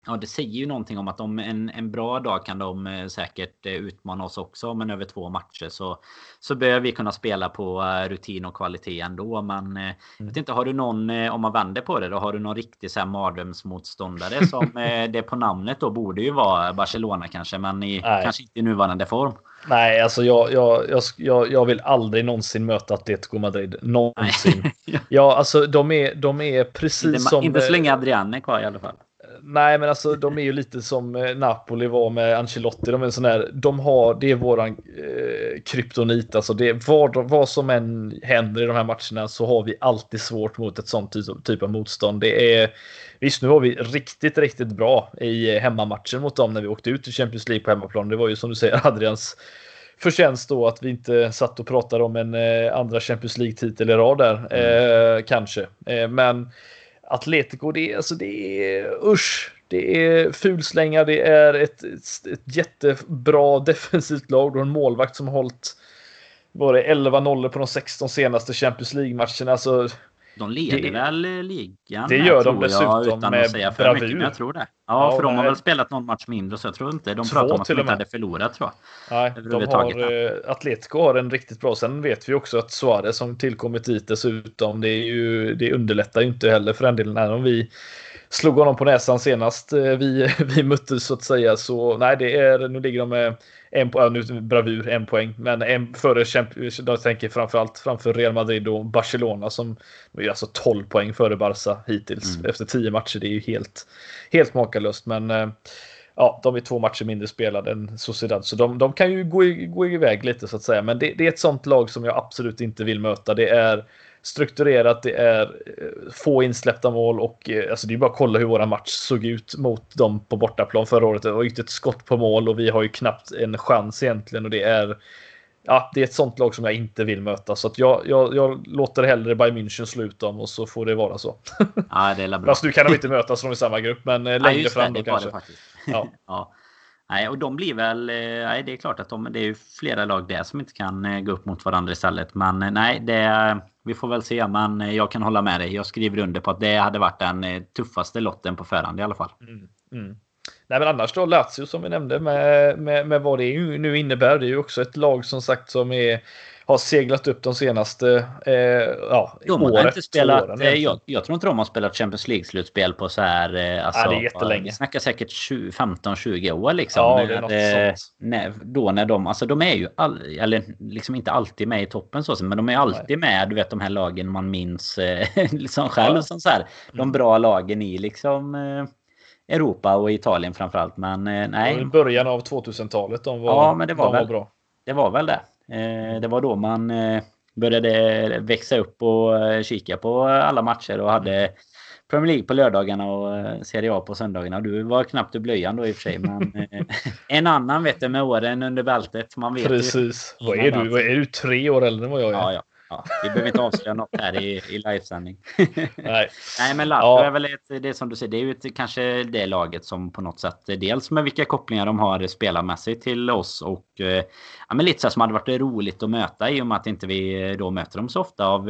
Ja, det säger ju någonting om att de en, en bra dag kan de eh, säkert eh, utmana oss också. Men över två matcher så, så bör vi kunna spela på eh, rutin och kvalitet ändå. Men mm. jag vet inte, har du någon, om man vänder på det då, har du någon riktig så här mardrömsmotståndare [LAUGHS] som det på namnet då borde ju vara Barcelona kanske, men i, kanske inte i nuvarande form. Nej, alltså jag, jag, jag, jag vill aldrig någonsin möta Atletico Madrid. Någonsin. [LAUGHS] ja, alltså de är, de är precis inte, som... Inte så länge Adrian är kvar i alla fall. Nej, men alltså de är ju lite som eh, Napoli var med Ancelotti. De är sån här, de har, det är våran eh, kryptonit. Alltså det, vad, vad som än händer i de här matcherna så har vi alltid svårt mot ett sånt typ, typ av motstånd. Det är, visst, nu var vi riktigt, riktigt bra i hemmamatchen mot dem när vi åkte ut i Champions League på hemmaplan. Det var ju som du säger [LAUGHS] Adrians förtjänst då att vi inte satt och pratade om en eh, andra Champions League-titel i rad där. Mm. Eh, kanske. Eh, men Atletico, det är, alltså det är usch. Det är fulslänga, det är ett, ett, ett jättebra defensivt lag och en målvakt som har hållit var det 11-0 på de 16 senaste Champions League-matcherna. Alltså, de leder det, väl ligan? Det gör de dessutom jag, utan med att säga för bravur. mycket, men jag tror det. Ja, ja för de har väl spelat någon match mindre så jag tror inte. De pratar om att de inte hade förlorat tror jag. Nej, de har, eh, Atletico har en riktigt bra. Sen vet vi också att Suarez som tillkommit dit dessutom. Det, är ju, det underlättar ju inte heller för den delen. Även om vi slog honom på näsan senast eh, vi, [LAUGHS] vi möttes så att säga. Så nej, det är, nu ligger de med en poäng, nu bravur, en poäng, men en före jag tänker framförallt framför Real Madrid och Barcelona som är alltså 12 poäng före Barca hittills mm. efter 10 matcher. Det är ju helt, helt makalöst, men eh, ja, de är två matcher mindre spelade än Sociedad, så de, de kan ju gå, gå iväg lite så att säga. Men det, det, är ett sånt lag som jag absolut inte vill möta. Det är strukturerat, det är eh, få insläppta mål och eh, alltså det är bara att kolla hur våra match såg ut mot dem på bortaplan förra året. Det var inte ett skott på mål och vi har ju knappt en chans egentligen och det är Ja, det är ett sånt lag som jag inte vill möta så att jag, jag, jag låter hellre Bayern München sluta om och så får det vara så. Ja, det är bra. Fast nu kan de inte mötas från i samma grupp, men eh, längre ja, fram då kanske. Ja. ja. Nej, och de blir väl... Eh, nej, det är klart att de, det är flera lag där som inte kan eh, gå upp mot varandra istället. Men eh, nej, det, vi får väl se, men jag kan hålla med dig. Jag skriver under på att det hade varit den tuffaste lotten på förhand i alla fall. Mm, mm. Nej, men annars då Lazio som vi nämnde med, med, med vad det nu innebär. Det är ju också ett lag som sagt som är har seglat upp de senaste eh, ja, de har inte spelat, åren. Eh, jag, jag, tror inte de har spelat Champions League-slutspel på så här... Eh, alltså, ja, det är jättelänge. Vi snackar säkert 15-20 år liksom. Ja, det är något eh, när, då när de... Alltså de är ju all, eller liksom inte alltid med i toppen så, men de är alltid Nej. med. Du vet de här lagen man minns eh, [LAUGHS] liksom själv ja. som så här. De mm. bra lagen i liksom... Eh, Europa och Italien framförallt. Men eh, nej. Början av 2000-talet de var, ja, men det var, de väl, var bra. Det var väl det. Eh, det var då man eh, började växa upp och eh, kika på alla matcher och hade Premier League på lördagarna och Serie A på söndagarna. Du var knappt i blöjan då i och för sig. Men [LAUGHS] en annan vet du med åren under bältet. Man vet Precis. Vad är du? Vad är du? Tre år äldre än vad jag är? Ja, ja. Ja, vi behöver inte avslöja något här i, i livesändning. [LAUGHS] Nej. Nej, men Lazio ja. är väl ett, det som du säger, det är ju ett, kanske det laget som på något sätt, dels med vilka kopplingar de har spelarmässigt till oss och ja, men lite så som hade varit roligt att möta i och med att inte vi då möter dem så ofta av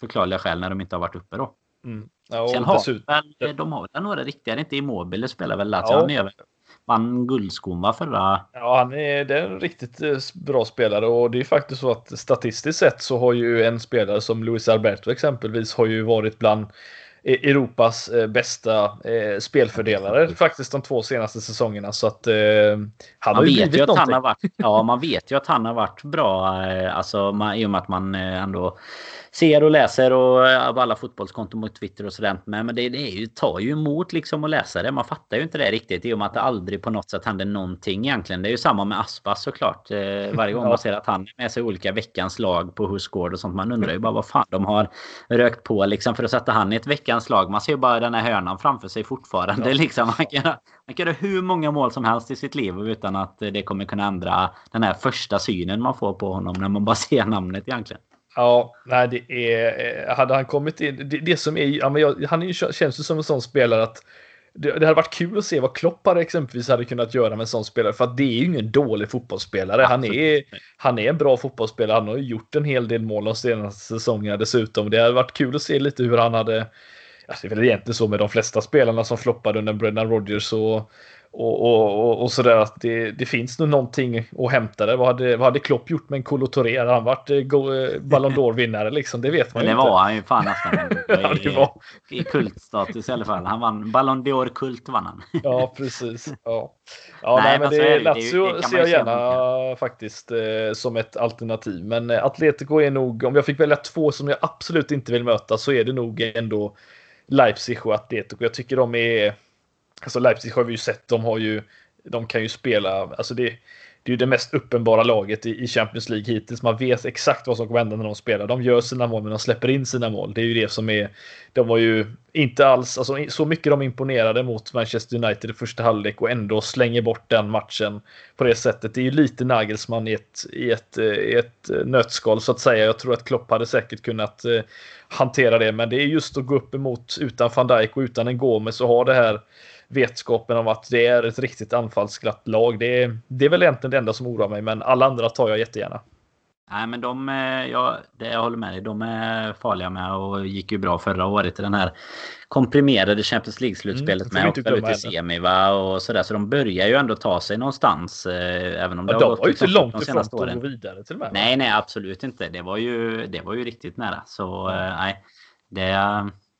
förklarliga skäl när de inte har varit uppe då. Mm. Ja, Sen har väl, de har väl några riktiga, inte Immobile spelar väl Lazio. Ja. Vann guldskon va, förra... Ja, han är, det är en riktigt eh, bra spelare. Och det är faktiskt så att statistiskt sett så har ju en spelare som Luis Alberto exempelvis har ju varit bland e- Europas eh, bästa eh, spelfördelare faktiskt de två senaste säsongerna. Så att eh, han har ju vet ju att han har varit, [LAUGHS] Ja, man vet ju att han har varit bra alltså man, i och med att man ändå ser och läser och eh, av alla fotbollskonton mot Twitter och sådant med. Men det, det är ju, tar ju emot liksom att läsa det. Man fattar ju inte det riktigt i och med att det aldrig på något sätt händer någonting egentligen. Det är ju samma med Aspas såklart. Eh, varje gång [LAUGHS] man ser att han är med sig olika veckans lag på Husgård och sånt. Man undrar ju bara vad fan de har rökt på liksom för att sätta han i ett veckans lag. Man ser ju bara den här hörnan framför sig fortfarande. Ja. Liksom, man, kan man kan göra hur många mål som helst i sitt liv utan att det kommer kunna ändra den här första synen man får på honom när man bara ser namnet egentligen. Ja, nej, det är... Hade han kommit in... Det, det som är... Ja, men jag, han är ju, känns ju som en sån spelare att det, det hade varit kul att se vad Kloppar exempelvis hade kunnat göra med en sån spelare. För att det är ju ingen dålig fotbollsspelare. Han är, han är en bra fotbollsspelare. Han har ju gjort en hel del mål de senaste säsongerna dessutom. Det hade varit kul att se lite hur han hade... Alltså det är väl egentligen så med de flesta spelarna som floppade under Brendan Rodgers och och, och, och sådär att det, det, finns nog någonting att hämta där. Vad hade, vad hade Klopp gjort med en Kolo Touré? Hade han varit eh, eh, Ballon d'Or-vinnare liksom? Det vet man ju inte. Det var han ju fan nästan. [LAUGHS] ja, det var. I kultstatus i alla fall. Han vann Ballon d'Or-kult vann han. ja, precis. Ja, ja nej, nej men det, är Lazio ser jag gärna faktiskt eh, som ett alternativ. Men eh, Atletico är nog, om jag fick välja två som jag absolut inte vill möta så är det nog ändå Leipzig och Atletico. Jag tycker de är Alltså Leipzig har vi ju sett, de har ju, de kan ju spela, alltså det, det är ju det mest uppenbara laget i, Champions League hittills. Man vet exakt vad som kommer hända när de spelar. De gör sina mål, men de släpper in sina mål. Det är ju det som är. De var ju inte alls alltså, så mycket de imponerade mot Manchester United i första halvlek och ändå slänger bort den matchen på det sättet. Det är ju lite Nagelsmann i ett, i ett, eh, i ett eh, nötskal så att säga. Jag tror att Klopp hade säkert kunnat eh, hantera det, men det är just att gå upp emot utan van Dijk och utan en Gomes och ha det här vetskapen om att det är ett riktigt anfallsglatt lag. Det är, det är väl egentligen det enda som oroar mig, men alla andra tar jag jättegärna. Nej, men de, ja, det jag håller med dig. De är farliga med och gick ju bra förra året i den här komprimerade Champions League-slutspelet mm, med. Åkte ut i semi va? och sådär. Så de börjar ju ändå ta sig någonstans. Eh, även om det ja, har de gått var ju inte långt ifrån att gå vidare till och med. Nej, nej, absolut inte. Det var ju, det var ju riktigt nära. Så mm. nej, det,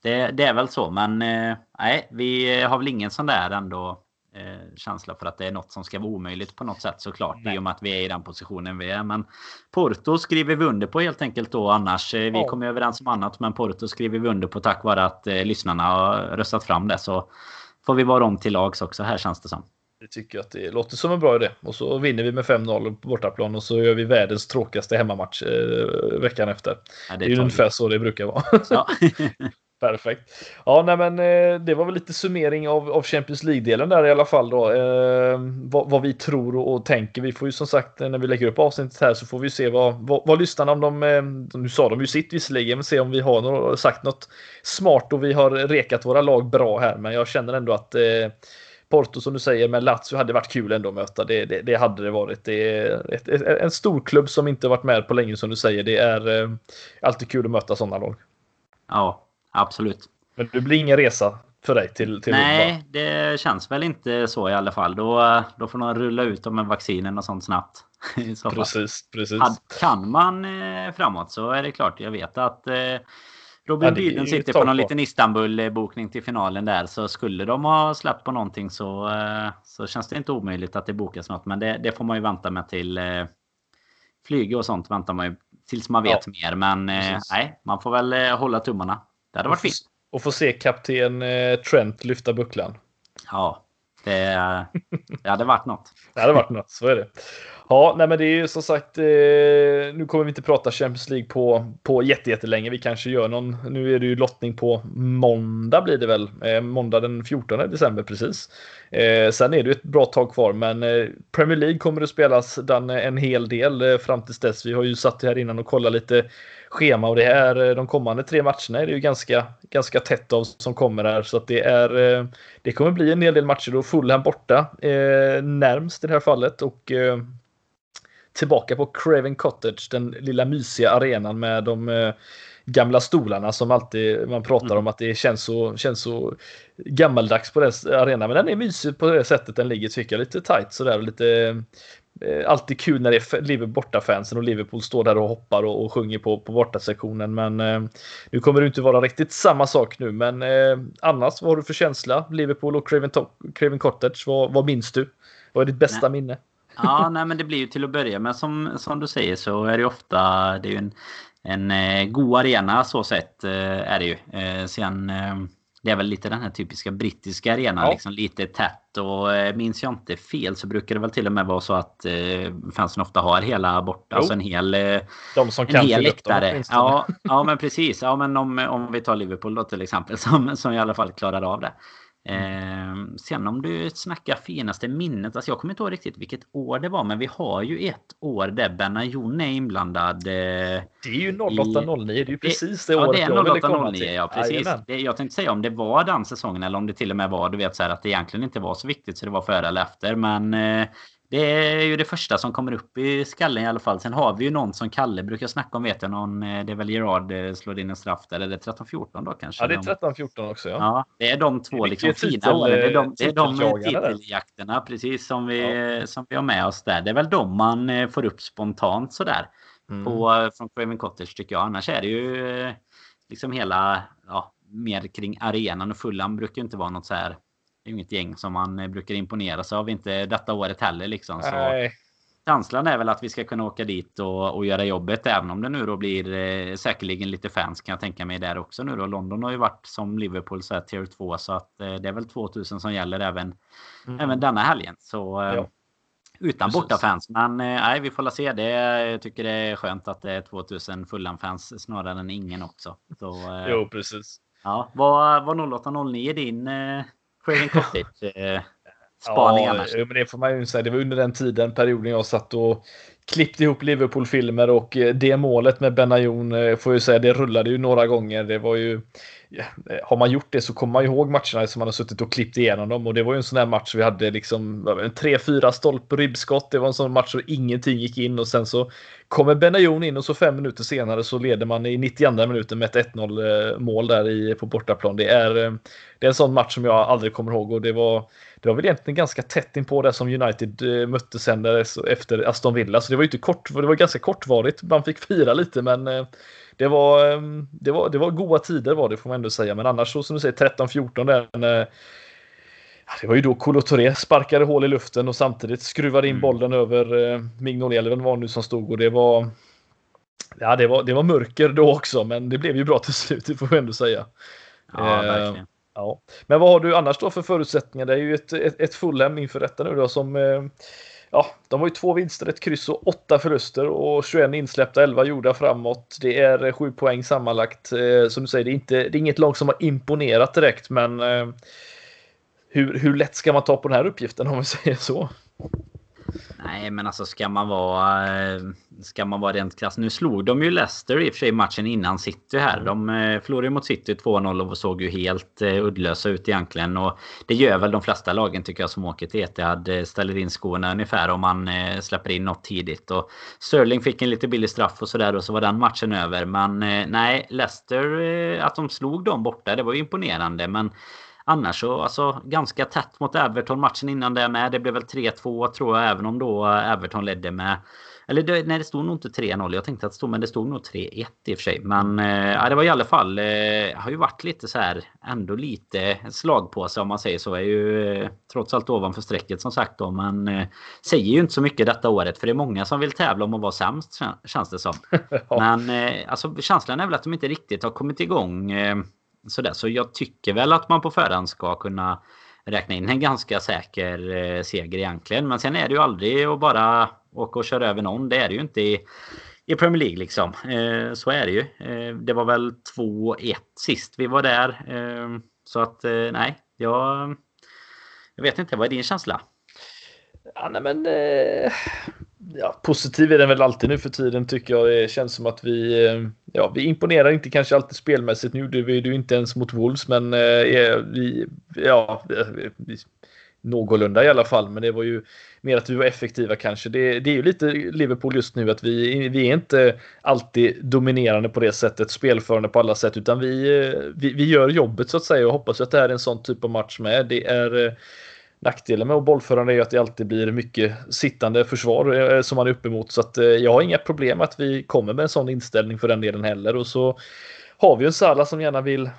det, det, är väl så, men eh, nej, vi har väl ingen sån där ändå eh, känsla för att det är något som ska vara omöjligt på något sätt såklart. Nej. I och med att vi är i den positionen vi är. Men Porto skriver vi under på helt enkelt då annars. Eh, vi ja. kommer överens om annat, men Porto skriver vi under på tack vare att eh, lyssnarna har röstat fram det. Så får vi vara om till lags också här känns det som. Jag tycker att det låter som en bra idé. Och så vinner vi med 5-0 på bortaplan och så gör vi världens tråkigaste hemmamatch eh, veckan efter. Ja, det, är det är ungefär så det brukar vara. Ja. [LAUGHS] [LAUGHS] Perfekt. Ja, nej, men eh, det var väl lite summering av, av Champions League-delen där i alla fall då. Eh, vad, vad, vi tror och, och, tänker. Vi får ju som sagt eh, när vi lägger upp avsnittet här så får vi se vad, vad, vad lyssnarna om de, eh, nu sa de ju sitt visserligen, men se om vi har något, sagt något smart och vi har rekat våra lag bra här. Men jag känner ändå att eh, Porto som du säger med Lazio hade varit kul ändå att möta. Det, det, det hade det varit. Det är ett, ett, en stor klubb som inte varit med på länge som du säger. Det är eh, alltid kul att möta sådana lag. Ja, absolut. Men det blir ingen resa för dig till, till Nej, Rom, det känns väl inte så i alla fall. Då, då får de rulla ut dem med vaccinen och sånt snabbt. [LAUGHS] så precis, precis. Kan man eh, framåt så är det klart. Jag vet att eh, Robin ja, Biden sitter på någon liten Istanbul-bokning till finalen där. Så skulle de ha släppt på någonting så, eh, så känns det inte omöjligt att det bokas något. Men det, det får man ju vänta med till flyg och sånt väntar man ju tills man vet ja, mer. Men nej, man får väl hålla tummarna. Det hade varit fint. Och få se kapten eh, Trent lyfta bucklan. Ja, det, det hade varit något. [LAUGHS] det hade varit något, så är det. Ja, nej men det är ju som sagt, eh, nu kommer vi inte prata Champions League på, på jättelänge. Vi kanske gör någon, nu är det ju lottning på måndag blir det väl, eh, måndag den 14 december precis. Eh, sen är det ju ett bra tag kvar, men Premier League kommer det spelas den, en hel del fram tills dess. Vi har ju satt här innan och kollat lite schema och det är eh, de kommande tre matcherna är det ju ganska, ganska tätt av som kommer här så att det är eh, det kommer bli en hel del matcher och Fulham borta eh, närmst i det här fallet och eh, tillbaka på Craven Cottage, den lilla mysiga arenan med de eh, gamla stolarna som alltid man pratar mm. om att det känns så, känns så gammaldags på den arenan. Men den är mysig på det sättet den ligger tycker jag. Lite tight sådär och lite alltid kul när det är Liverpool bortafansen och Liverpool står där och hoppar och, och sjunger på, på bortasektionen. Men eh, nu kommer det inte vara riktigt samma sak nu. Men eh, annars, vad har du för känsla? Liverpool och Craven, Craven Cottage, vad, vad minns du? Vad är ditt bästa nej. minne? Ja, [LAUGHS] nej men det blir ju till att börja med som, som du säger så är det ofta det är en, en eh, god arena så sett eh, är det ju. Eh, sen det är väl lite den här typiska brittiska arenan. Ja. Liksom lite tätt. Och eh, minns jag inte fel så brukar det väl till och med vara så att eh, fansen ofta har hela borta. Jo. Alltså en hel, eh, De som en kan hel dem läktare. åtminstone. Ja, ja, men precis. Ja, men om, om vi tar Liverpool då till exempel. [LAUGHS] Som, som i alla fall klarar av det. Eh, sen om du snackar finaste minnet. Alltså jag kommer inte ihåg riktigt vilket år det var. Men vi har ju ett år där Benayoun är inblandad. Eh, Det är ju 08-09. Det är ju precis det ja, året det är jag ville komma 08-09. till. Ja, precis. Det, jag tänkte säga om det var den säsongen eller om det till och med var du vet så här att det egentligen inte var så viktigt så det var före eller efter. Men eh, det är ju det första som kommer upp i skallen i alla fall. Sen har vi ju någon som Kalle brukar snacka om vet jag någon. eh, Det är väl Gerard eh, slår in en straff där. Eller 13-14 då kanske. Ja, det är De- 13-14 också. Ja. Ja, det är de två Det liksom fina åren. Det är de, det är de titeljakterna precis som vi, som vi har med oss där. Det är väl de man eh, får upp spontant sådär. Mm. På, från Craven Cottage tycker jag. Annars är det ju liksom hela, ja, mer kring arenan och Fulham brukar inte vara något så här. Det är ju inget gäng som man eh, brukar imponera sig av. Inte detta året heller liksom. Så Nej, känslan är väl att vi ska kunna åka dit och, och göra jobbet. Även om det nu då blir eh, säkerligen lite fans kan jag tänka mig där också nu då. London har ju varit som Liverpool så här tier 2 så att eh, det är väl 2000 som gäller även, även denna helgen. Så eh, Ja. utan bortafans. Men eh, nej, vi får la se. Det, jag tycker det är skönt att det är 2000 Fulham-fans snarare än ingen också. Så, eh, jo precis. ja, vad var 0809 din Craven [LAUGHS] Cottage eh, ja, men det får man ju säga. Det var under den tiden, perioden jag satt och klippte ihop Liverpool-filmer och eh, det målet med Benayoun eh, får jag ju säga, det rullade ju några gånger. Det var ju ja, har man gjort det så kommer man ihåg matcherna som man har suttit och klippt igenom dem och det var ju en sån här match vi hade liksom vad var det, tre, fyra stolp ribbskott. Det var en sån match så ingenting gick in och sen så kommer Benayoun in och så fem minuter senare så leder man i 92 minuten med ett 1-0 eh, mål där i, på bortaplan. Det är, eh, det är en sån match som jag aldrig kommer ihåg och det var det var väl egentligen ganska tätt inpå det som United eh, mötte sen efter Aston Villa. Så det var ju inte kort, det var ganska kortvarigt. Man fick fira lite men det var, eh, det var, det var goda tider var det får man ändå säga. Men annars så som du säger 13-14 där. ja, Det var ju då Kolo Touré sparkade hål i luften och samtidigt skruvade in Mm. bollen över eh, Mignolet var nu som stod och det var Ja, det var, det var mörker då också, men det blev ju bra till slut, det får vi ändå säga. Ja, eh, verkligen. Ja, men vad har du annars då för förutsättningar? Det är ju ett, ett, ett Fulham inför detta nu då som eh, Ja, de har ju två vinster, ett kryss och åtta förluster och 21 insläppta, 11 gjorda framåt. Det är eh, sju poäng sammanlagt. Eh, som du säger, det är, inte, det är inget lag som har imponerat direkt, men eh, hur, hur lätt ska man ta på den här uppgiften om vi [LAUGHS] säger så? Nej, men alltså ska man vara... eh, Ska man vara rent krass. Nu slog de ju Leicester i och för sig matchen innan City här. De eh, förlorade ju mot City 2-0 och såg ju helt eh, uddlösa ut egentligen. Och det gör väl de flesta lagen tycker jag som åker till Etihad. Ställer in skorna ungefär om man släpper in något tidigt. Och Sterling fick en lite billig straff och sådär och så var den matchen över. Men nej, Leicester, att de slog dem borta, det var ju imponerande. Men Annars så alltså ganska tätt mot Everton matchen innan det med. Det blev väl 3-2 tror jag även om då Everton ledde med eller det, nej, det stod nog inte 3-0. Jag tänkte att det stod, men det stod nog 3-1 i och för sig. Men eh, det var i alla fall, eh, har ju varit lite så här, ändå lite slagpåse om man säger så. Är ju eh, trots allt ovanför strecket som sagt då. Men eh, säger ju inte så mycket detta året. För det är många som vill tävla om att vara sämst kän- känns det som. [LAUGHS] Men eh, alltså, känslan är väl att de inte riktigt har kommit igång. Sådär. Så jag tycker väl att man på förhand ska kunna räkna in en ganska säker eh, seger egentligen. Men sen är det ju aldrig att bara åka och köra över någon. Det är det ju inte i, i Premier League liksom. Eh, så är det ju. Eh, det var väl 2-1 sist vi var där. Eh, så att eh, nej, jag, jag vet inte. Vad är din känsla? Ja, nej, men eh, ja, positiv är den väl alltid nu för tiden tycker jag. Det känns som att vi, eh, ja, vi imponerar inte kanske alltid spelmässigt. Nu gjorde vi det ju inte ens mot Wolves, men eh, vi, ja, vi, vi, någorlunda i alla fall. Men det var ju mer att vi var effektiva kanske. Det, det är ju lite Liverpool just nu att vi, vi är inte alltid dominerande på det sättet, spelförande på alla sätt, utan vi, eh, vi, vi gör jobbet så att säga och hoppas att det här är en sån typ av match med. Det är eh, Nackdelen med att bollförande är ju att det alltid blir mycket sittande försvar eh, som man är uppemot. Så att eh, jag har inga problem att vi kommer med en sån inställning för den delen heller. Och så har vi en Salah som gärna vill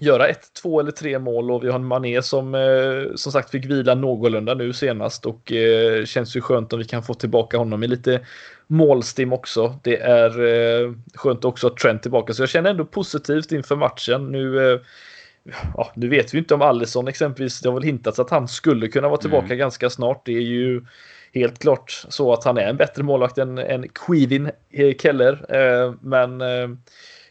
göra ett, två eller tre mål och vi har en Mané som eh, som sagt fick vila någorlunda nu senast och eh, känns ju skönt om vi kan få tillbaka honom i lite målstim också. Det är eh, skönt också att Trent tillbaka så jag känner ändå positivt inför matchen. Nu eh, ja, nu vet vi inte om Alisson exempelvis. Det har väl hintats att han skulle kunna vara tillbaka Mm. ganska snart. Det är ju helt klart så att han är en bättre målvakt än, än Quivin eh, Keller. Eh, men eh,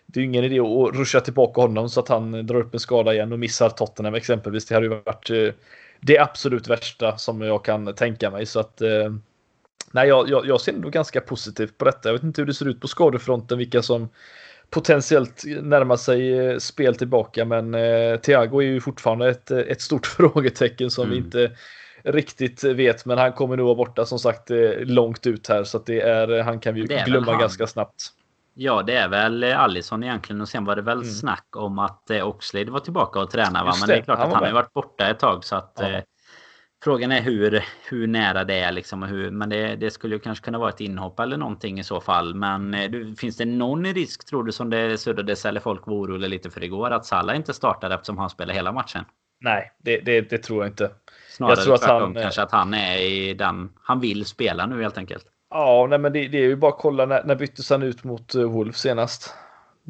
det är ju ingen idé att ruscha tillbaka honom så att han drar upp en skada igen och missar Tottenham exempelvis. Det hade ju varit eh, det absolut värsta som jag kan tänka mig. Så att eh, nej, jag, jag, jag ser ändå ganska positivt på detta. Jag vet inte hur det ser ut på skadefronten, vilka som potentiellt närmar sig eh, spel tillbaka. Men eh, Thiago är ju fortfarande ett, ett stort [LAUGHS] frågetecken som vi Mm. inte riktigt vet. Men han kommer nog vara borta som sagt eh, långt ut här så att det är, han kan vi glömma ganska snabbt. Ja, det är väl eh, Allison egentligen och sen var det väl Mm. snack om att eh, Oxlade var tillbaka och tränade. Va? Men det är klart att han har varit borta ett tag så att Ja. Eh, Frågan är hur, hur nära det är liksom. Och hur, men det, det skulle ju kanske kunna vara ett inhopp eller någonting i så fall. Men eh, du, finns det någon risk tror du som det suddades eller folk var oroliga lite för igår att Salah inte startar eftersom han spelar hela matchen? Nej, det, det, det tror jag inte. Snarare Jag tror att tvärtom, han, eh, kanske att han är i den... Han vill spela nu helt enkelt. Ja, nej, men det, det är ju bara att kolla när, när byttes han ut mot uh, Wolves senast?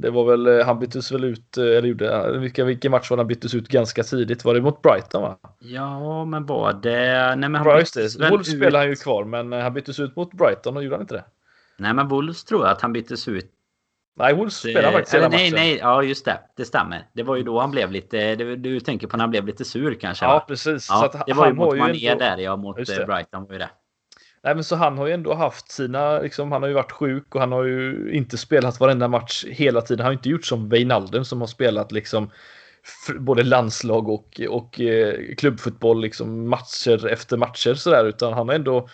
Det var väl, eh, han byttes väl ut, eh, eller gjorde, vilka, vilken match var det han byttes ut ganska tidigt? Var det mot Brighton va? Ja, men var det... Nej, men han det. väl Wolves ut- spelade han ju kvar, men eh, han byttes ut mot Brighton och gjorde han inte det? Nej, men Wolves tror jag att han byttes ut Nej, Wolves spelade Eh, faktiskt hela nej, matchen. nej, ja just det. Det stämmer. Det var ju då han blev lite... det- Du tänker på när han blev lite sur kanske? Ja, va? precis. Ja, det var ju mot Mané ändå- där, ja. Mot eh. Brighton var ju det. Nej, men så han har ju ändå haft sina, liksom, han har ju varit sjuk och han har ju inte spelat varenda match hela tiden. Han har inte gjort som Wijnaldum som har spelat liksom både landslag och, och eh, klubbfotboll, liksom matcher efter matcher sådär, utan han har ändå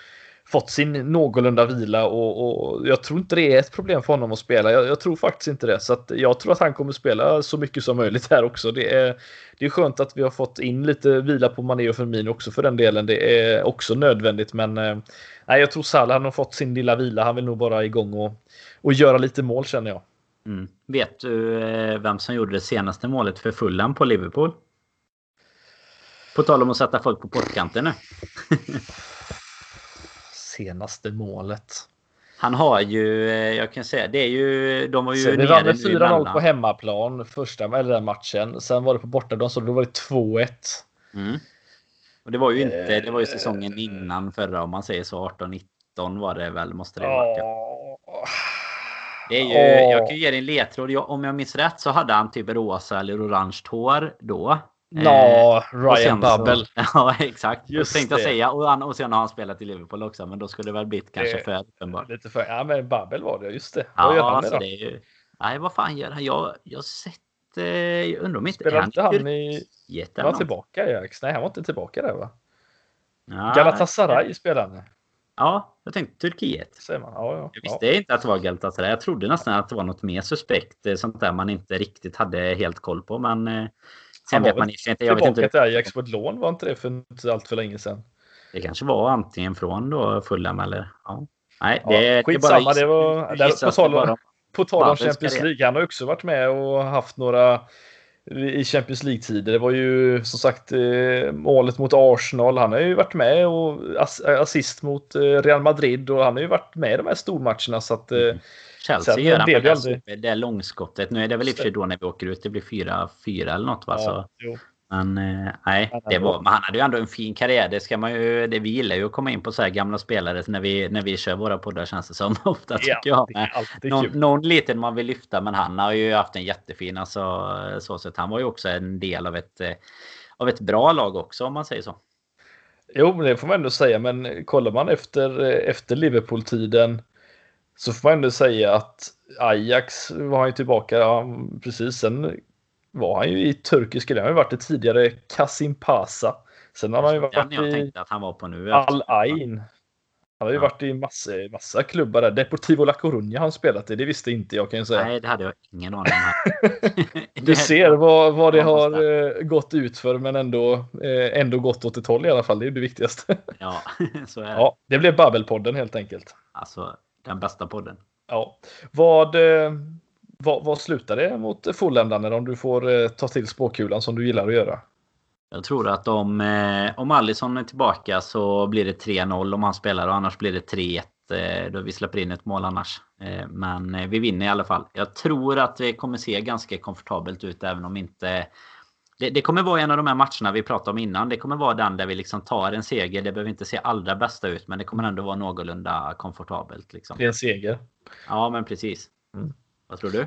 fått sin någorlunda vila och, och jag tror inte det är ett problem för honom att spela. Jag, jag tror faktiskt inte det, så att jag tror att han kommer spela så mycket som möjligt här också. Det är, det är skönt att vi har fått in lite vila på Mané och Firmino också för den delen. Det är också nödvändigt, men eh, nej, jag tror Salah har fått sin lilla vila. Han vill nog bara igång och, och göra lite mål känner jag. Mm. Vet du eh, vem som gjorde det senaste målet för Fulham på Liverpool? På tal om att sätta folk på pottkanten nu. [LAUGHS] Senaste målet. Han har ju, eh, jag kan säga, det är ju, de var ju Så vi nere med nu 4-0 emellan. på hemmaplan första eller den matchen. Sen var det på bortaplan så då var det 2-1. Mm. Och det var ju inte, det var ju Eh. säsongen innan förra om man säger så. 18-19 var det väl, måste det varit. Ja. Det är ju, jag kan ju ge dig en ledtråd. Om jag minns rätt så hade han typ rosa eller orange hår då. Nå, och Ryan sen så- Babel. [LAUGHS] Ja, exakt. Just tänkte jag säga. Och, han, och sen har han spelat i Liverpool också. Men då skulle det väl blivit kanske Det- för uppenbart. Lite för, ja men Babel var det, just det. Vad gör Ja, han alltså det ju... Nej, vad fan gör han? Jag, jag har sett... Eh, jag undrar om inte... Spelar är inte han i... Var han något? tillbaka i Ajax? Nej, han var inte tillbaka där va? Ja, Galatasaray spelade han. Ja, jag tänkte Turkiet. Säger man. Ja, ja. Jag ja. visste inte att det var Galatasaray. Jag trodde nästan att det var något mer suspekt. eh, Sånt där man inte riktigt hade helt koll på. Men eh, sen vet man inte. Jag vet inte. till Ajax på ett lån var inte det för inte allt för länge sedan? Det kanske var antingen från då Fulham eller... Ja. Nej, Ja, det, det bara skitsamma, det var- där- på det tal om- På tal om Champions. League. Han har också varit med och haft några i Champions League-tider. Det var ju som sagt eh, målet mot Arsenal. Han har ju varit med och ass assist mot eh, Real Madrid och han har ju varit med i de här stormatcherna så att eh, Mm. Chelsea gör han det aldrig- super- det långskottet. Nu är det väl i och för sig då när vi åker ut. Det blir 4-4 eller något va? Så, ja, jo. Men eh, nej, det var, men han hade ju ändå en fin karriär. Det ska man ju, det, vi gillar ju att komma in på så här gamla spelare när vi, när vi kör våra poddar känns det som [LAUGHS] ofta tycker jag. är alltid Någon, någon liten man vill lyfta men han har ju haft en jättefin alltså, så sätt. Han var ju också en del av ett, eh, av ett bra lag också om man säger så. Jo, men det får man ändå säga. Men kollar man efter, eh, efter Liverpool-tiden så får man ändå säga att Ajax var han ju tillbaka. Ja, precis. Sen var han ju i turkiska. Det har ju varit det tidigare Kasim Pasa. Sen har han ju varit jag i tänkte att han var på nu. Al Ain. Han har ju Ja. varit i massa, massa klubbar där. Deportivo La Coruña har han spelat i. Det visste inte jag kan jag säga. Nej, det hade jag ingen aning om. [LAUGHS] Du ser [LAUGHS] vad, vad det har eh, gått ut för men ändå, eh, ändå gått åt ett håll i alla fall. Det är det viktigaste. [LAUGHS] Ja, så är det. Ja, det blev Babbelpodden helt enkelt. Alltså, den bästa podden. Ja. Vad, eh, vad, vad slutar det mot Fulham om du får eh, ta till spåkulan som du gillar att göra? Jag tror att om, eh, om Alisson är tillbaka så blir det 3-0 om han spelar och annars blir det 3-1. Eh, då vi släpper in ett mål annars. Men vi vinner i alla fall. Jag tror att det kommer se ganska komfortabelt ut även om inte det, det, kommer vara en av de här matcherna vi pratade om innan. Det kommer vara den där vi liksom tar en seger. Det behöver inte se allra bästa ut, men det kommer ändå vara någorlunda komfortabelt. Liksom. Det är en seger. Ja, men precis. Mm. Vad tror du?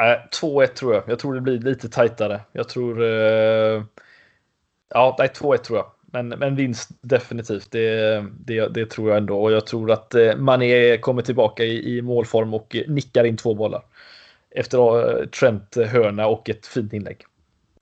Äh, eh, 2-1 tror jag. Jag tror det blir lite tajtare. Jag tror... Eh, Ja, nej, 2-1 tror jag. Men, men vinst definitivt. Det, det, det, tror jag ändå. Och jag tror att eh, Mané kommer tillbaka i, i målform och nickar in två bollar. Efter eh, Trent hörna och ett fint inlägg.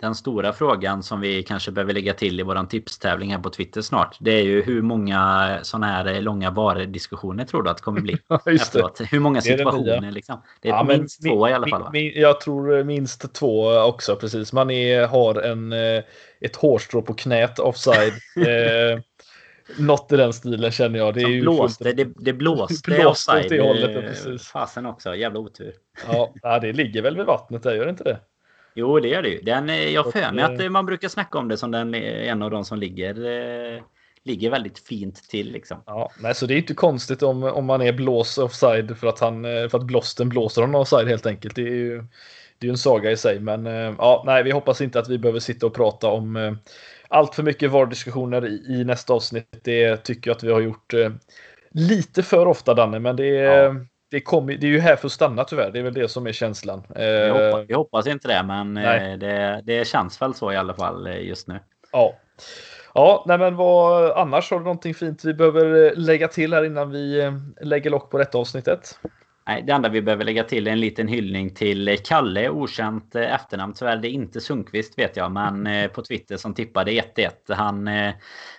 Den stora frågan som vi kanske behöver lägga till i våran tipstävling här på Twitter snart. Det är ju hur många sådana här långa VAR-diskussioner tror du att det kommer bli? [LAUGHS] Ja, efteråt? Hur många situationer det liksom? Det är ja, minst men, två i alla fall va? Min, jag tror minst två också precis. Man är, har en, eh, ett hårstrå på knät offside. [LAUGHS] eh, något i den stilen känner jag. Det, är blåste, fullt... det, det blåste, [LAUGHS] blåste offside. Åt hållet, Fasen också, jävla otur. Ja, det ligger väl vid vattnet där, gör det inte det? Jo, det gör det ju. Den, eh, jag för mig att eh, man brukar snacka om det som den, eh, en av de som ligger, ligger väldigt fint till. Liksom. Ja, nej, så det är inte konstigt om, om man är blås offside för att, han, för att blåsten blåser honom offside helt enkelt. Det är ju det är en saga i sig. Men ja, nej, vi hoppas inte att vi behöver sitta och prata om allt för mycket VAR-diskussioner i, i, nästa avsnitt. Det tycker jag att vi har gjort lite för ofta, Danne. Men det är, ja det, kom, det är ju här för att stanna tyvärr. Det är väl det som är känslan. Jag hoppas, eh, jag hoppas inte det, men eh, det, det känns väl så i alla fall eh, just nu. Ja. Ja, nej men vad annars har du någonting fint vi behöver lägga till här innan vi lägger lock på detta avsnittet? Nej, det enda vi behöver lägga till är en liten hyllning till Kalle, okänt efternamn. Tyvärr det är inte Sundqvist vet jag, men [LAUGHS] på Twitter som tippade 1-1. Han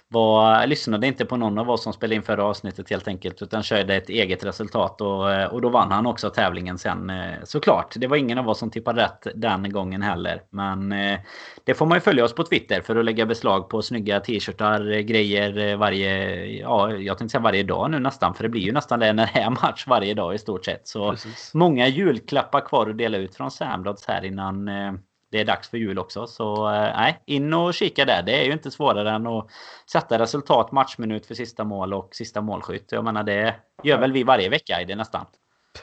var, lyssnade inte på någon av oss som spelade in förra avsnittet helt enkelt. Utan körde ett eget resultat och, och då vann han också tävlingen sen eh, såklart. Det var ingen av oss som tippade rätt den gången heller. Men eh, det får man ju följa oss på Twitter för att lägga beslag på snygga t-shirtar, eh, grejer varje, ja jag tänkte säga varje dag nu nästan. För det blir ju nästan det när det är match varje dag i stort sett. Så Precis. många julklappar kvar att dela ut från Sandblads här innan det är dags för jul också. Så eh, nej, in och kika där. Det är ju inte svårare än att sätta resultat, matchminut för sista mål och sista målskytt. Jag menar det gör väl vi varje vecka i det nästan.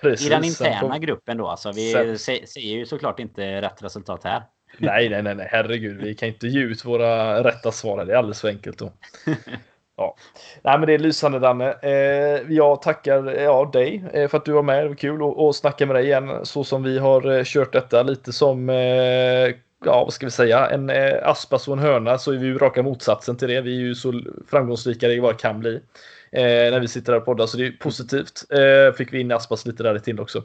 Precis, I den interna gruppen då. Alltså vi ser ju såklart inte rätt resultat här. Nej, nej, nej, nej, herregud. Vi kan inte ge ut våra rätta svar. Det är alldeles för enkelt då. [LAUGHS] Ja. Nej, men det är lysande Danne. Eh, jag tackar ja, dig eh, för att du var med. Det var kul att, att snacka med dig igen så som vi har eh, kört detta. Lite som, eh, ja vad ska vi säga, en eh, aspas och en hörna så är vi ju raka motsatsen till det. Vi är ju så framgångsrika det bara kan bli. Eh, när vi sitter här och poddar. Så det är positivt. Eh, fick vi in Aspas lite där till också.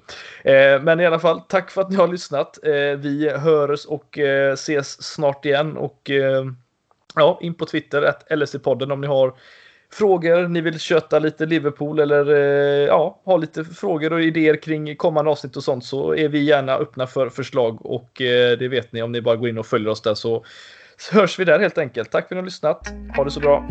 Eh, men i alla fall, tack för att ni har lyssnat. Eh, vi hörs och eh, ses snart igen. Och ja, in på Twitter, att LSE-podden om ni har frågor, ni vill köta lite Liverpool eller eh, ja, ha lite frågor och idéer kring kommande avsnitt och sånt så är vi gärna öppna för förslag och eh, det vet ni om ni bara går in och följer oss där så hörs vi där helt enkelt. Tack för att ni har lyssnat. Ha det så bra.